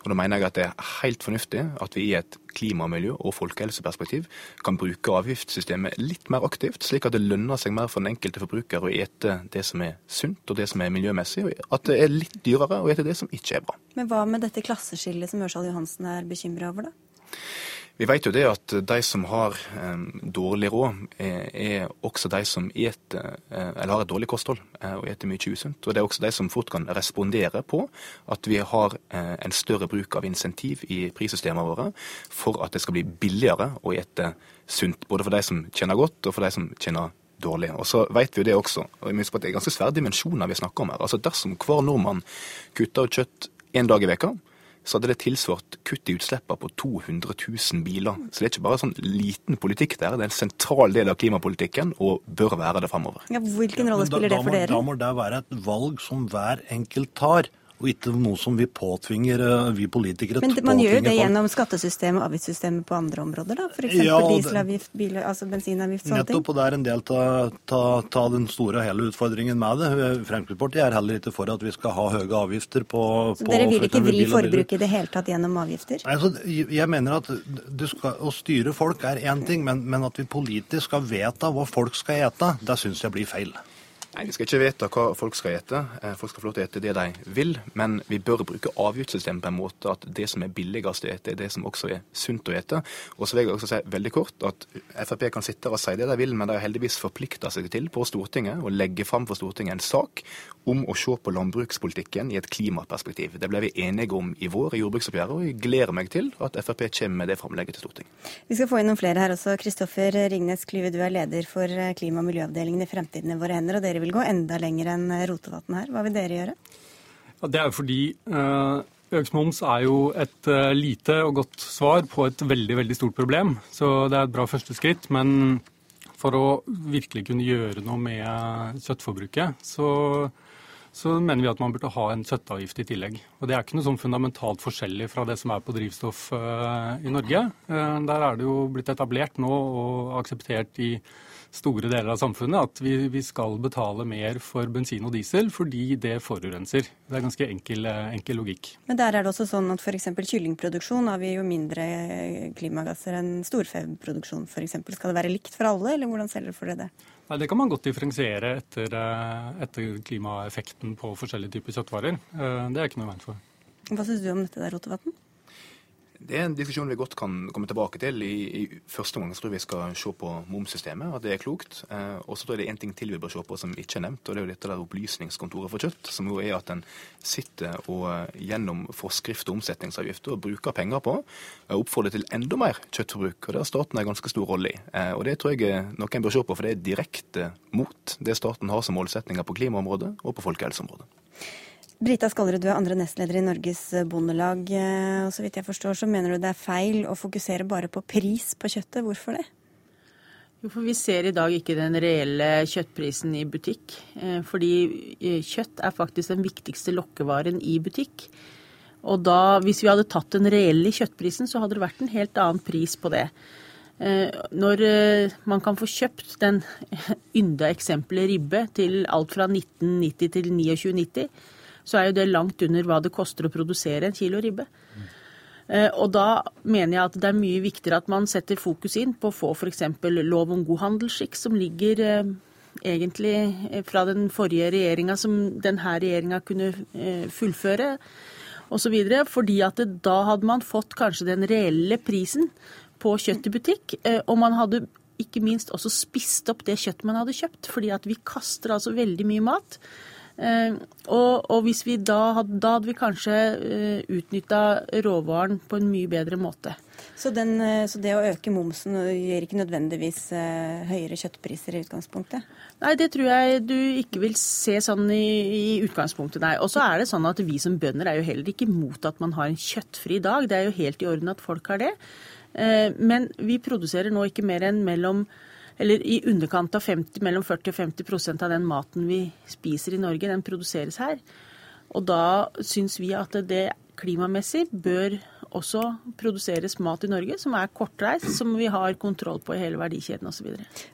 Og Da mener jeg at det er helt fornuftig at vi i et klima-, miljø- og folkehelseperspektiv kan bruke avgiftssystemet litt mer aktivt, slik at det lønner seg mer for den enkelte forbruker å ete det som er sunt og det som er miljømessig, og at det er litt dyrere å ete det som ikke er bra. Men hva med dette klasseskillet som Ørsal Johansen er bekymra over, da? Vi vet jo det at de som har eh, dårlig råd, er, er, også de som eter, eh, eller har et dårlig kosthold eh, og eter mye usunt. Og det er også de som fort kan respondere på at vi har eh, en større bruk av insentiv i prissystemene våre for at det skal bli billigere å ete sunt. Både for de som tjener godt, og for de som tjener dårlig. Og så vet vi jo det også, og jeg på at det er ganske svære dimensjoner vi snakker om her. Altså Dersom hver nordmann kutter ut kjøtt én dag i veka, så hadde det tilsvart kutt i utslippene på 200 000 biler. Så det er ikke bare sånn liten politikk der, det er en sentral del av klimapolitikken og bør være det framover. Ja, hvilken rolle spiller det for dere? Da må det være et valg som hver enkelt tar og ikke noe som vi påtvinger, eh, vi politikere. Men man gjør jo det gjennom skattesystemet og avgiftssystemet på andre områder, da? F.eks. Ja, dieselavgift, bil, altså bensinavgift, sånne ting? Nettopp, og det er en del av den store og hele utfordringen med det. Fremskrittspartiet er heller ikke for at vi skal ha høye avgifter på, Så på dere vil ikke vri forbruket i det hele tatt gjennom avgifter? Nei, Altså, jeg mener at skal, å styre folk er én ting, men, men at vi politisk skal vedta hva folk skal ete, det syns jeg blir feil. Nei, Vi skal ikke vedta hva folk skal ete. Eh, folk skal få lov til å ete det de vil. Men vi bør bruke avgiftssystemet på en måte at det som er billigst å ete, er det som også er sunt å ete. Og så vil jeg også si veldig kort at Frp kan sitte og si det de vil, men de har heldigvis forplikta seg til på Stortinget å legge fram for Stortinget en sak om å se på landbrukspolitikken i et klimaperspektiv. Det ble vi enige om i vår i jordbruksoppgjøret, og jeg gleder meg til at Frp kommer med det framlegget til Stortinget. Vi skal få inn noen flere her også. Kristoffer Ringnes Klyve, du er leder for klima- og miljøavdelingen i Fremtiden i våre hender. og dere vil gå enda lenger enn Rotevatn her. Hva vil dere gjøre? Ja, det er jo fordi uh, økt moms er jo et lite og godt svar på et veldig, veldig stort problem. Så det er et bra første skritt. Men for å virkelig kunne gjøre noe med kjøttforbruket, så, så mener vi at man burde ha en kjøttavgift i tillegg. Og Det er ikke noe sånn fundamentalt forskjellig fra det som er på drivstoff uh, i Norge. der er det jo blitt etablert nå og akseptert i store deler av samfunnet at vi, vi, skal betale mer for bensin og diesel fordi det forurenser. Det er ganske enkel, enkel logikk. Men der er det også sånn at f.eks. kyllingproduksjon har vi jo mindre klimagasser enn storfeproduksjon f.eks. Skal det være likt for alle, eller hvordan selger dere det? Nei, Det kan man godt differensiere etter, eh, etter klimaeffekten på forskjellige typer kjøttvarer. Eh, det er ikke noe veien for. Hva syns du om dette der, Rotevatn? Det er en diskusjon vi godt kan komme tilbake til. I, i første omgang tror jeg vi skal se på momssystemet, at det er klokt. Eh, og så tror jeg det er én ting til vi bør se på som ikke er nevnt, og det er jo dette der opplysningskontoret for kjøtt. Som jo er at en sitter og eh, gjennom forskrift og omsetningsavgifter og bruker penger på å oppfordre til enda mer kjøttforbruk. Og det har staten en ganske stor rolle i. Eh, og det tror jeg noe en bør se på, for det er direkte mot det staten har som målsetninger på klimaområdet og på folkehelseområdet. Brita Skallerud, du er andre nestleder i Norges Bondelag. Eh, og så vidt jeg forstår, så mener du det er feil å fokusere bare på pris på kjøttet. Hvorfor det? Jo, for Vi ser i dag ikke den reelle kjøttprisen i butikk. Eh, fordi eh, kjøtt er faktisk den viktigste lokkevaren i butikk. Og da, hvis vi hadde tatt den reelle kjøttprisen, så hadde det vært en helt annen pris på det. Når man kan få kjøpt den ynda eksempelet ribbe til alt fra 1990 til 2990, så er jo det langt under hva det koster å produsere en kilo ribbe. Og da mener jeg at det er mye viktigere at man setter fokus inn på å få f.eks. lov om god handelsskikk, som ligger egentlig fra den forrige regjeringa, som denne regjeringa kunne fullføre osv. Fordi at det, da hadde man fått kanskje den reelle prisen på kjøtt i butikk. Eh, og man hadde ikke minst også spist opp det kjøttet man hadde kjøpt. fordi at vi kaster altså veldig mye mat. Eh, og, og hvis vi da, hadde, da hadde vi kanskje eh, utnytta råvaren på en mye bedre måte. Så, den, så, det å øke momsen gir ikke nødvendigvis høyere kjøttpriser i utgangspunktet? Nei, det tror jeg du ikke vil se sånn i, i utgangspunktet, nei. Og så er det sånn at vi som bønder er jo heller ikke imot at man har en kjøttfri dag. Det er jo helt i orden at folk har det. Men vi produserer nå ikke mer enn mellom eller i underkant av 50, mellom 40 og 50 prosent av den maten vi spiser i Norge, den produseres her. Og da syns vi at det klimamessig bør også produseres mat i Norge som er kortreist, som vi har kontroll på i hele verdikjeden osv.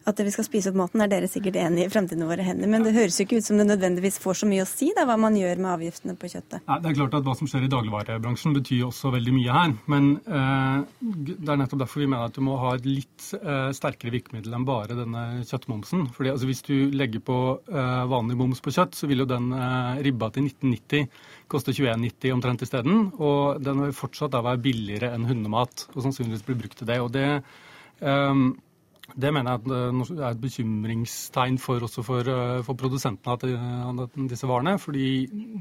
At vi skal spise opp maten er dere sikkert enig i fremtiden våre hender, men det høres jo ikke ut som det nødvendigvis får så mye å si da, hva man gjør med avgiftene på kjøttet? Nei, det er klart at Hva som skjer i dagligvarebransjen betyr også veldig mye her. Men eh, det er nettopp derfor vi mener at du må ha et litt eh, sterkere virkemiddel enn bare denne kjøttmomsen. Fordi altså, Hvis du legger på eh, vanlig moms på kjøtt, så vil jo den eh, ribba til 1990 koster 21,90 omtrent isteden. Og den vil fortsatt da være billigere enn hundemat, og sannsynligvis bli brukt til det. Og det, um, det mener jeg er et bekymringstegn for, også for, eh, for produsentene av disse varene. Fordi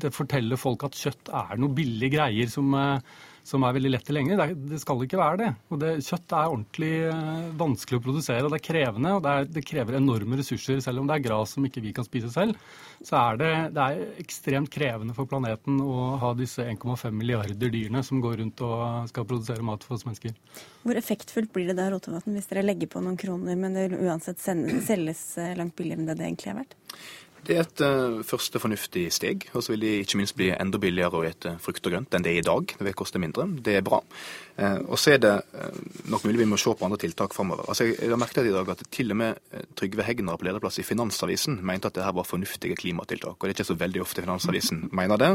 det forteller folk at kjøtt er noe billige greier som uh, som er veldig lett tilgjengelig. Det, det skal ikke være det. Og det, Kjøtt er ordentlig eh, vanskelig å produsere, og det er krevende. og det, er, det, krever enorme ressurser. Selv om det er gras som ikke vi kan spise selv, så er det, det er ekstremt krevende for planeten å ha disse 1,5 milliarder dyrene som går rundt og skal produsere mat for oss mennesker. Hvor effektfullt blir det da, Rotevatn, hvis dere legger på noen kroner, men det uansett selges eh, langt billigere enn det det egentlig er verdt? Det er et uh, første fornuftig steg. Og så vil de ikke minst bli enda billigere å spise frukt og grønt enn det er i dag. Det vil koste mindre. Det er bra. Uh, og så er det uh, nok mulig vi må se på andre tiltak framover. Altså, jeg, jeg, har merket i dag at til og med Trygve Hegnar på lederplass i Finansavisen mente at det her var fornuftige klimatiltak. Og det er ikke så veldig ofte Finansavisen mener det.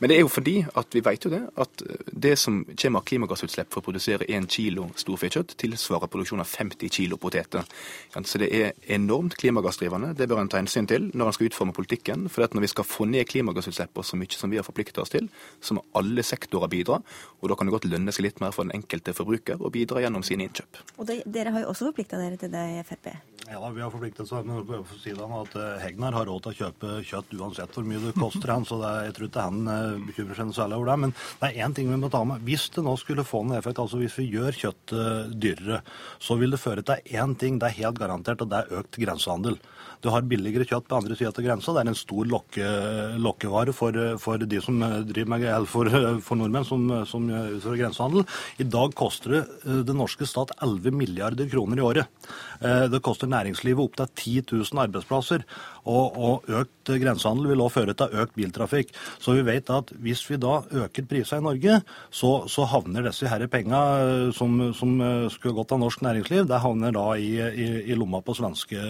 Men det er jo fordi at vi vet jo det, at det som kommer av klimagassutslipp for å produsere 1 kilo storfekjøtt, tilsvarer produksjon av 50 kilo poteter. Så det er enormt klimagassdrivende. Det bør en ta hensyn til når en skal utforme politikken. For når vi skal få ned klimagassutslippene så mye som vi har forplikta oss til, så må alle sektorer bidra. Og da kan det godt lønne seg litt mer for den enkelte forbruker å bidra gjennom sine innkjøp. Og det, Dere har jo også forplikta dere til det i Frp? Ja, vi har forpliktet oss. Men for si at eh, Hegnar har råd til å kjøpe kjøtt uansett hvor mye det koster han, så det, jeg tror ikke han eh, bekymrer seg særlig over det. Men det er én ting vi må ta med. Hvis det nå skulle få en effekt, altså hvis vi gjør kjøttet dyrere, så vil det føre til én ting, det er helt garantert, og det er økt grensehandel. Du har billigere kjøtt på andre sida av grensa. Det er en stor lokke, lokkevare for, for, de som driver med, eller for, for nordmenn som, som utfører grensehandel. I dag koster det eh, den norske stat 11 milliarder kroner i året. Eh, det koster næringslivet opptil 10 000 arbeidsplasser. Og, og økt grensehandel vil også føre til økt biltrafikk. Så vi vet at hvis vi da øker prisene i Norge, så, så havner disse her penga eh, som, som, skulle gått av norsk næringsliv, det havner da i, i, i lomma på svenske,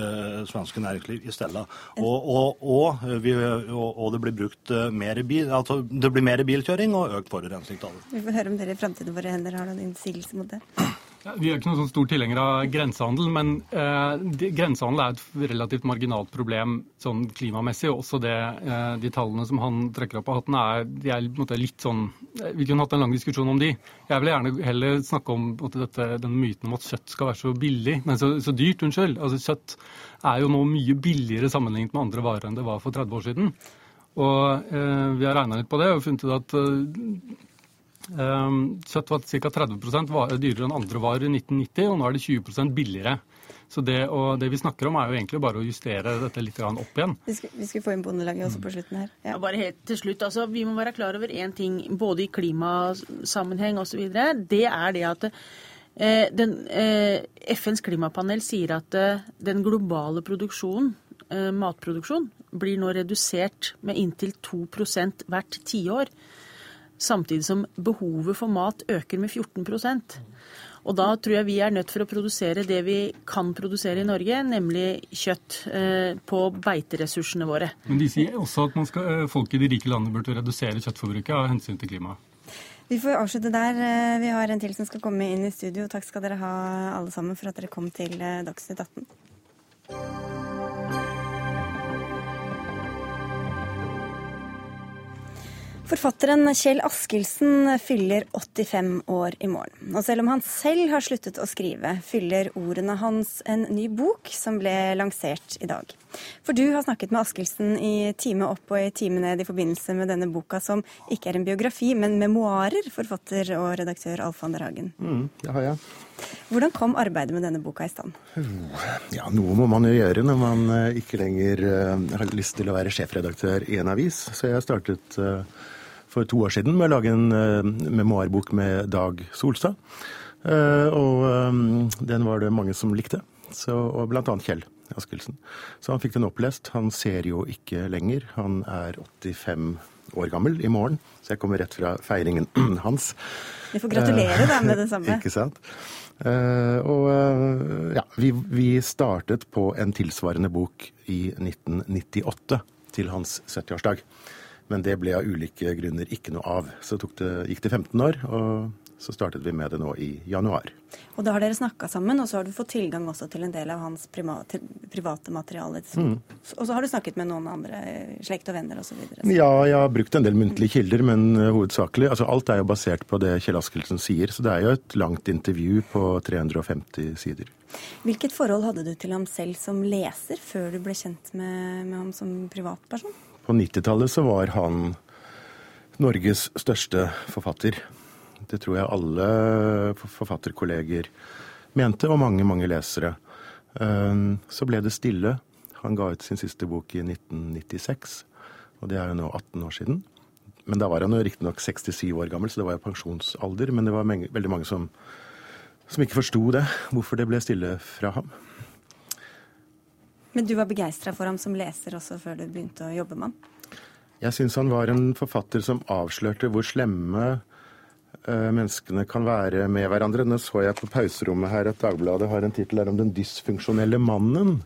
svenske, næringsliv i stedet. Og, og, og, vi, og, det blir brukt eh, mer bil, altså det blir mer bilkjøring og økt forurensning. Vi får høre om dere i framtiden våre hender har noen innsigelse mot det. Vi er ikke noen sånn stor tilhenger av grensehandel, men eh, de, grensehandel er et relativt marginalt problem sånn klimamessig. og Også det, eh, de tallene som han trekker opp av hatten, er, de er måte, litt sånn eh, Vi kunne hatt en lang diskusjon om de. Jeg vil gjerne heller snakke om måte, dette, den myten om at kjøtt skal være så billig, men så, så dyrt. Unnskyld. Altså, kjøtt er jo nå mye billigere sammenlignet med andre varer enn det var for 30 år siden. Og eh, vi har regna litt på det og funnet ut at eh, kjøtt var ca. 30% dyrere enn andre varer i 1990, og nå er det 20% billigere. Så det, det, vi snakker om, er jo egentlig bare å justere dette litt opp igjen. Vi skal, vi skal få inn Bondelaget også på slutten her. Ja. ja. bare helt til slutt, altså, Vi må være klar over én ting, både i klimasammenheng osv. Det er det at eh, den, eh, FNs klimapanel sier at eh, den globale produksjonen, eh, matproduksjon, blir nå redusert med inntil 2% hvert tiår samtidig som behovet for mat øker med 14% Og da tror jeg vi er nødt for å produsere det vi kan produsere i Norge, nemlig kjøtt eh, på beiteressursene våre. Men de sier også at skal, eh, folk i de rike landene burde redusere kjøttforbruket av hensyn til klimaet. Vi får avslutte der. Eh, vi har en til som skal komme inn i studio. Takk skal dere ha alle sammen for at dere kom til Dagsnytt 18. Forfatteren Kjell Askildsen fyller 85 år i morgen. Og selv om han selv har sluttet å skrive, fyller ordene hans en ny bok som ble lansert i dag. For du har snakket med Askildsen i time opp og i time ned i forbindelse med denne boka, som ikke er en biografi, men memoarer, forfatter og redaktør Alf van der Hagen. Mm, det har jeg. Hvordan kom arbeidet med denne boka i stand? Ja, Noe må man jo gjøre når man eh, ikke lenger uh, har lyst til å være sjefredaktør i en avis. Så jeg startet uh, for to år siden med å lage en uh, memoarbok med Dag Solstad. Uh, og um, den var det mange som likte, så, og blant annet Kjell Askildsen. Så han fikk den opplest. Han ser jo ikke lenger. Han er 85 år gammel i morgen, så jeg kommer rett fra feiringen hans. Vi får gratulere deg med det samme. ikke sant. Og ja, vi, vi, startet på en tilsvarende bok i 1998 til hans 70-årsdag. Men det ble av ulike grunner ikke noe av. Så det, gikk det 15 år, og så startet vi med det nå i januar. Og da har dere snakka sammen, og så har du fått tilgang også til en del av hans private, materiale. Mm. Og så har du snakket med noen andre, slekt og venner osv.? Ja, jeg har brukt en del muntlige kilder, men uh, hovedsakelig altså Alt er jo basert på det Kjell Askelsen sier, så det er jo et langt intervju på 350 sider. Hvilket forhold hadde du til ham selv som leser, før du ble kjent med, med ham som privatperson? På 90-tallet så var han Norges største forfatter. Det tror jeg alle forfatterkolleger mente, og mange, mange lesere. Ehm, så ble det stille. Han ga ut sin siste bok i 1996, og det er jo nå 18 år siden. Men da var han jo riktignok 67 år gammel, så det var jo pensjonsalder. Men det var veldig mange som, som ikke forsto det, hvorfor det ble stille fra ham. Men du var begeistra for ham som leser også før du begynte å jobbe med ham? Jeg syns han var en forfatter som avslørte hvor slemme uh, menneskene kan være med hverandre. Nå så jeg på pauserommet her at Dagbladet har en tittel om 'Den dysfunksjonelle mannen'.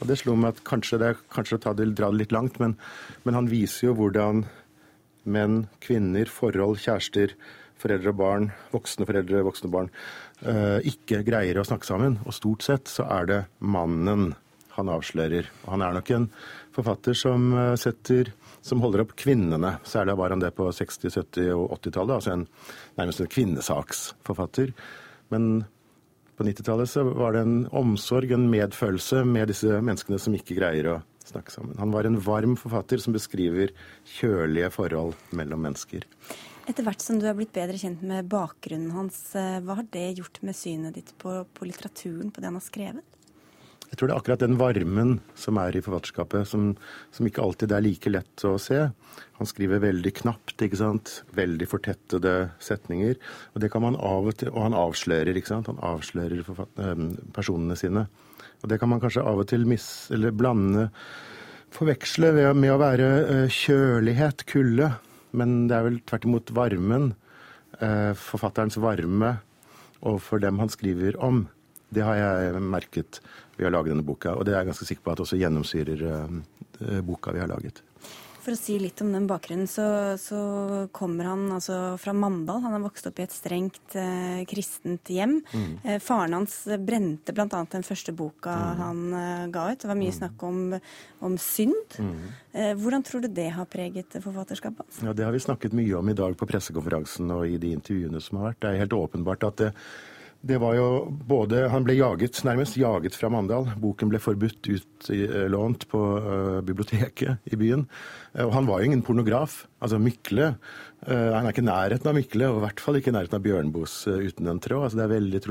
Og Det slo meg at kanskje det er kanskje å det, dra det litt langt, men, men han viser jo hvordan menn, kvinner, forhold, kjærester, foreldre og barn, voksne foreldre, voksne barn, uh, ikke greier å snakke sammen. Og stort sett så er det mannen han avslører. Og han er nok en forfatter som, eh, setter, som holder opp kvinnene. Særlig var han det på 60-, 70- og 80-tallet. Altså en, nærmest en kvinnesaksforfatter. Men på 90-tallet så var det en omsorg, en medfølelse med disse menneskene som ikke greier å snakke sammen. Han var en varm forfatter som beskriver kjølige forhold mellom mennesker. Etter hvert som du er blitt bedre kjent med bakgrunnen hans, eh, hva har det gjort med synet ditt på, på litteraturen, på det han har skrevet? Jeg tror det er akkurat den varmen som er i forfatterskapet, som, som, ikke alltid er like lett å se. Han skriver veldig knapt, ikke sant. Veldig fortettede setninger. Og det kan man av og til Og han avslører, ikke sant. Han avslører personene sine. Og det kan man kanskje av og til mis, eller blande Forveksle med å være kjølighet, kulde. Men det er vel tvert imot varmen, forfatterens varme overfor dem han skriver om. Det har jeg merket ved å lage denne boka, og det er jeg ganske sikker på at også gjennomsyrer uh, boka vi har laget. For å si litt om den bakgrunnen, så, så kommer han altså fra Mandal. Han har vokst opp i et strengt eh, kristent hjem. Mm. Eh, faren hans brente bl.a. den første boka mm. han eh, ga ut. Det var mye mm. snakk om, om synd. Mm. Eh, hvordan tror du det har preget forfatterskapet hans? Ja, Det har vi snakket mye om i dag på pressekonferansen og i de intervjuene som har vært. Det er helt åpenbart at det det var jo både Han ble jaget, nærmest jaget fra Mandal. Boken ble forbudt utlånt på uh, biblioteket i byen. Og han var jo ingen pornograf. Altså Mykle uh, Han er ikke i nærheten av Mykle, og i hvert fall ikke i nærheten av Bjørnboes uh, uten en tråd. Altså, det er veldig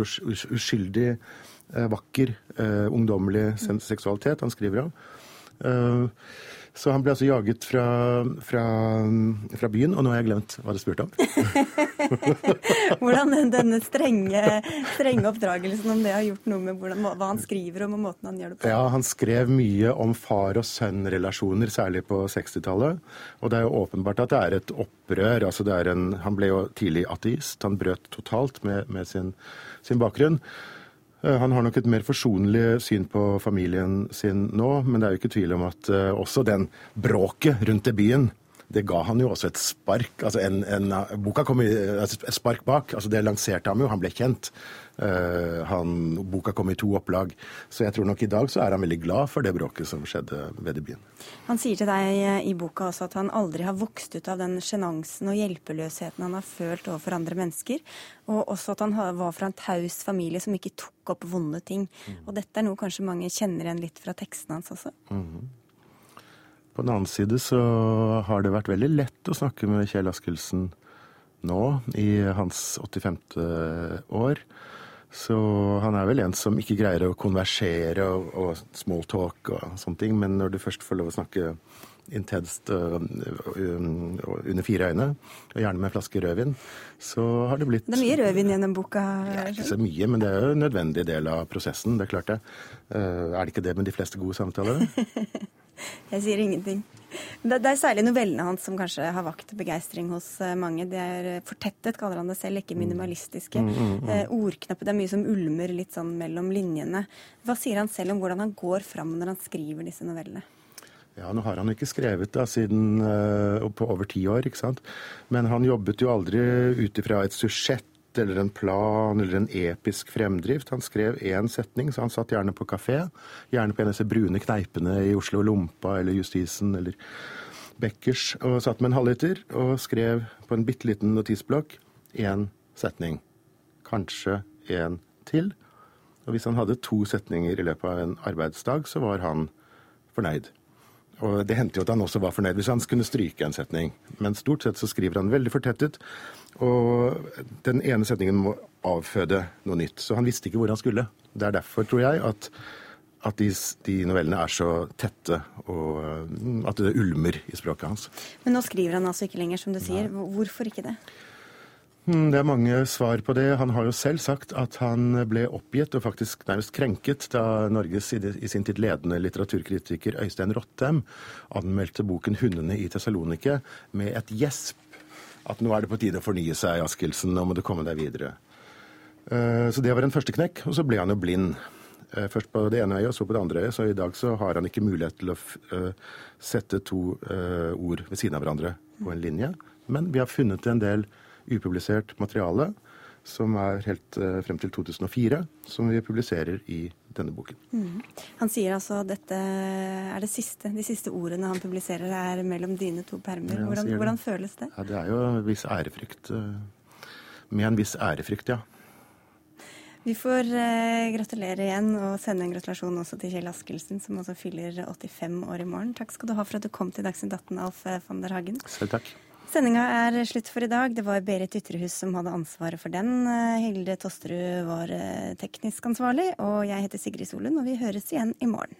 uskyldig, vakker, ungdommelig seksualitet han skriver om. Så han ble altså jaget fra, fra, fra byen, og nå har jeg glemt hva det spurte om. hvordan denne strenge, strenge oppdragelsen, om det har gjort noe med hvordan, hva han skriver om og måten han gjør det på? Ja, han skrev mye om far og sønn-relasjoner, særlig på 60-tallet. Og det er jo åpenbart at det er et opprør. altså det en, Han ble jo tidlig ateist. Han brøt totalt med, med sin, sin bakgrunn. Eh, han har nok et mer forsonlig syn på familien sin nå, men det er jo ikke tvil om at uh, også den bråket rundt i byen det ga han jo også et spark. altså en, en, Boka kom i altså et spark bak. altså Det lanserte ham jo, han ble kjent. Uh, han, boka kom i to opplag. Så jeg tror nok i dag så er han veldig glad for det bråket som skjedde ved byen. Han sier til deg eh, i boka også at han aldri har vokst ut av den sjenansen og hjelpeløsheten han har følt overfor andre mennesker. Og også at han var fra en taus familie som ikke tok opp vonde ting. Mm. Og dette er noe kanskje mange kjenner igjen litt fra tekstene hans også. Mm. På den annen side så har det vært veldig lett å snakke med Kjell Askildsen nå, i hans 85. år. Så han er vel en som ikke greier å konversere og, og smalltalk og sånne ting. Men når du først får lov å snakke intenst uh, under fire øyne, og gjerne med en flaske rødvin, så har det blitt Det er mye rødvin gjennom boka? Ja, ikke så mye, men det er jo en nødvendig del av prosessen. Det er klart det. Uh, er det ikke det med de fleste gode samtaler? Jeg sier ingenting. Det, er særlig novellene hans som kanskje har vakt begeistring hos eh, mange. Det er eh, fortettet, kaller han det selv, ikke minimalistiske. Mm, mm, mm. Eh, ordknappe, det er mye som ulmer litt sånn mellom linjene. Hva sier han selv om hvordan han går fram når han skriver disse novellene? Ja, Nå har han ikke skrevet da siden uh, på over ti år, ikke sant. Men han jobbet jo aldri ut ifra et eller en plan eller en episk fremdrift. Han skrev én setning, så han satt gjerne på kafé. Gjerne på en av disse brune kneipene i Oslo Lompa eller Justisen eller Bekkers. Og satt med en halvliter og skrev på en bitte liten notisblokk én setning. Kanskje en til. Og hvis han hadde to setninger i løpet av en arbeidsdag, så var han fornøyd. Og det hendte jo at han også var fornøyd hvis han kunne stryke en setning. Men stort sett så skriver han veldig fortettet, og den ene setningen må avføde noe nytt. Så han visste ikke hvor han skulle. Det er derfor, tror jeg, at, at de, de, novellene er så tette, og at det ulmer i språket hans. Men nå skriver han altså ikke lenger, som du sier. Hvorfor ikke det? Hmm, det er mange svar på det. Han har jo selv sagt at han ble oppgitt og faktisk nærmest krenket da Norges i sin tid ledende litteraturkritiker Øystein Rottem anmeldte boken 'Hundene i Tessalonike' med et gjesp. At nå er det på tide å fornye seg, Askildsen, nå må du komme deg videre. Eh, så det var en første knekk, og så ble han jo blind. Eh, først på det ene øyet, og så på det andre øyet. Så i dag så har han ikke mulighet til å eh, sette to ord ved siden av hverandre på en linje. Men vi har funnet en del upublisert materiale som er helt uh, frem til 2004, som vi publiserer i denne boken. Mm. Han sier altså at dette er det siste, de siste ordene han publiserer er mellom dine to permer. Ja, hvordan, hvordan, føles det? Ja, Det er jo en viss ærefrykt. Uh, med en viss ærefrykt, ja. Vi får eh, gratulere igjen og sende en gratulasjon også til Kjell Askelsen, som også fyller 85 år i morgen. Takk skal du ha for at du kom til Dagsnytt 18, Alf van der Hagen. Selv takk. Sendinga er slutt for i dag. Det var Berit Ytrehus som hadde ansvaret for den. Hilde Tosterud var eh, teknisk ansvarlig, og jeg heter Sigrid Solund, og vi høres igjen i morgen.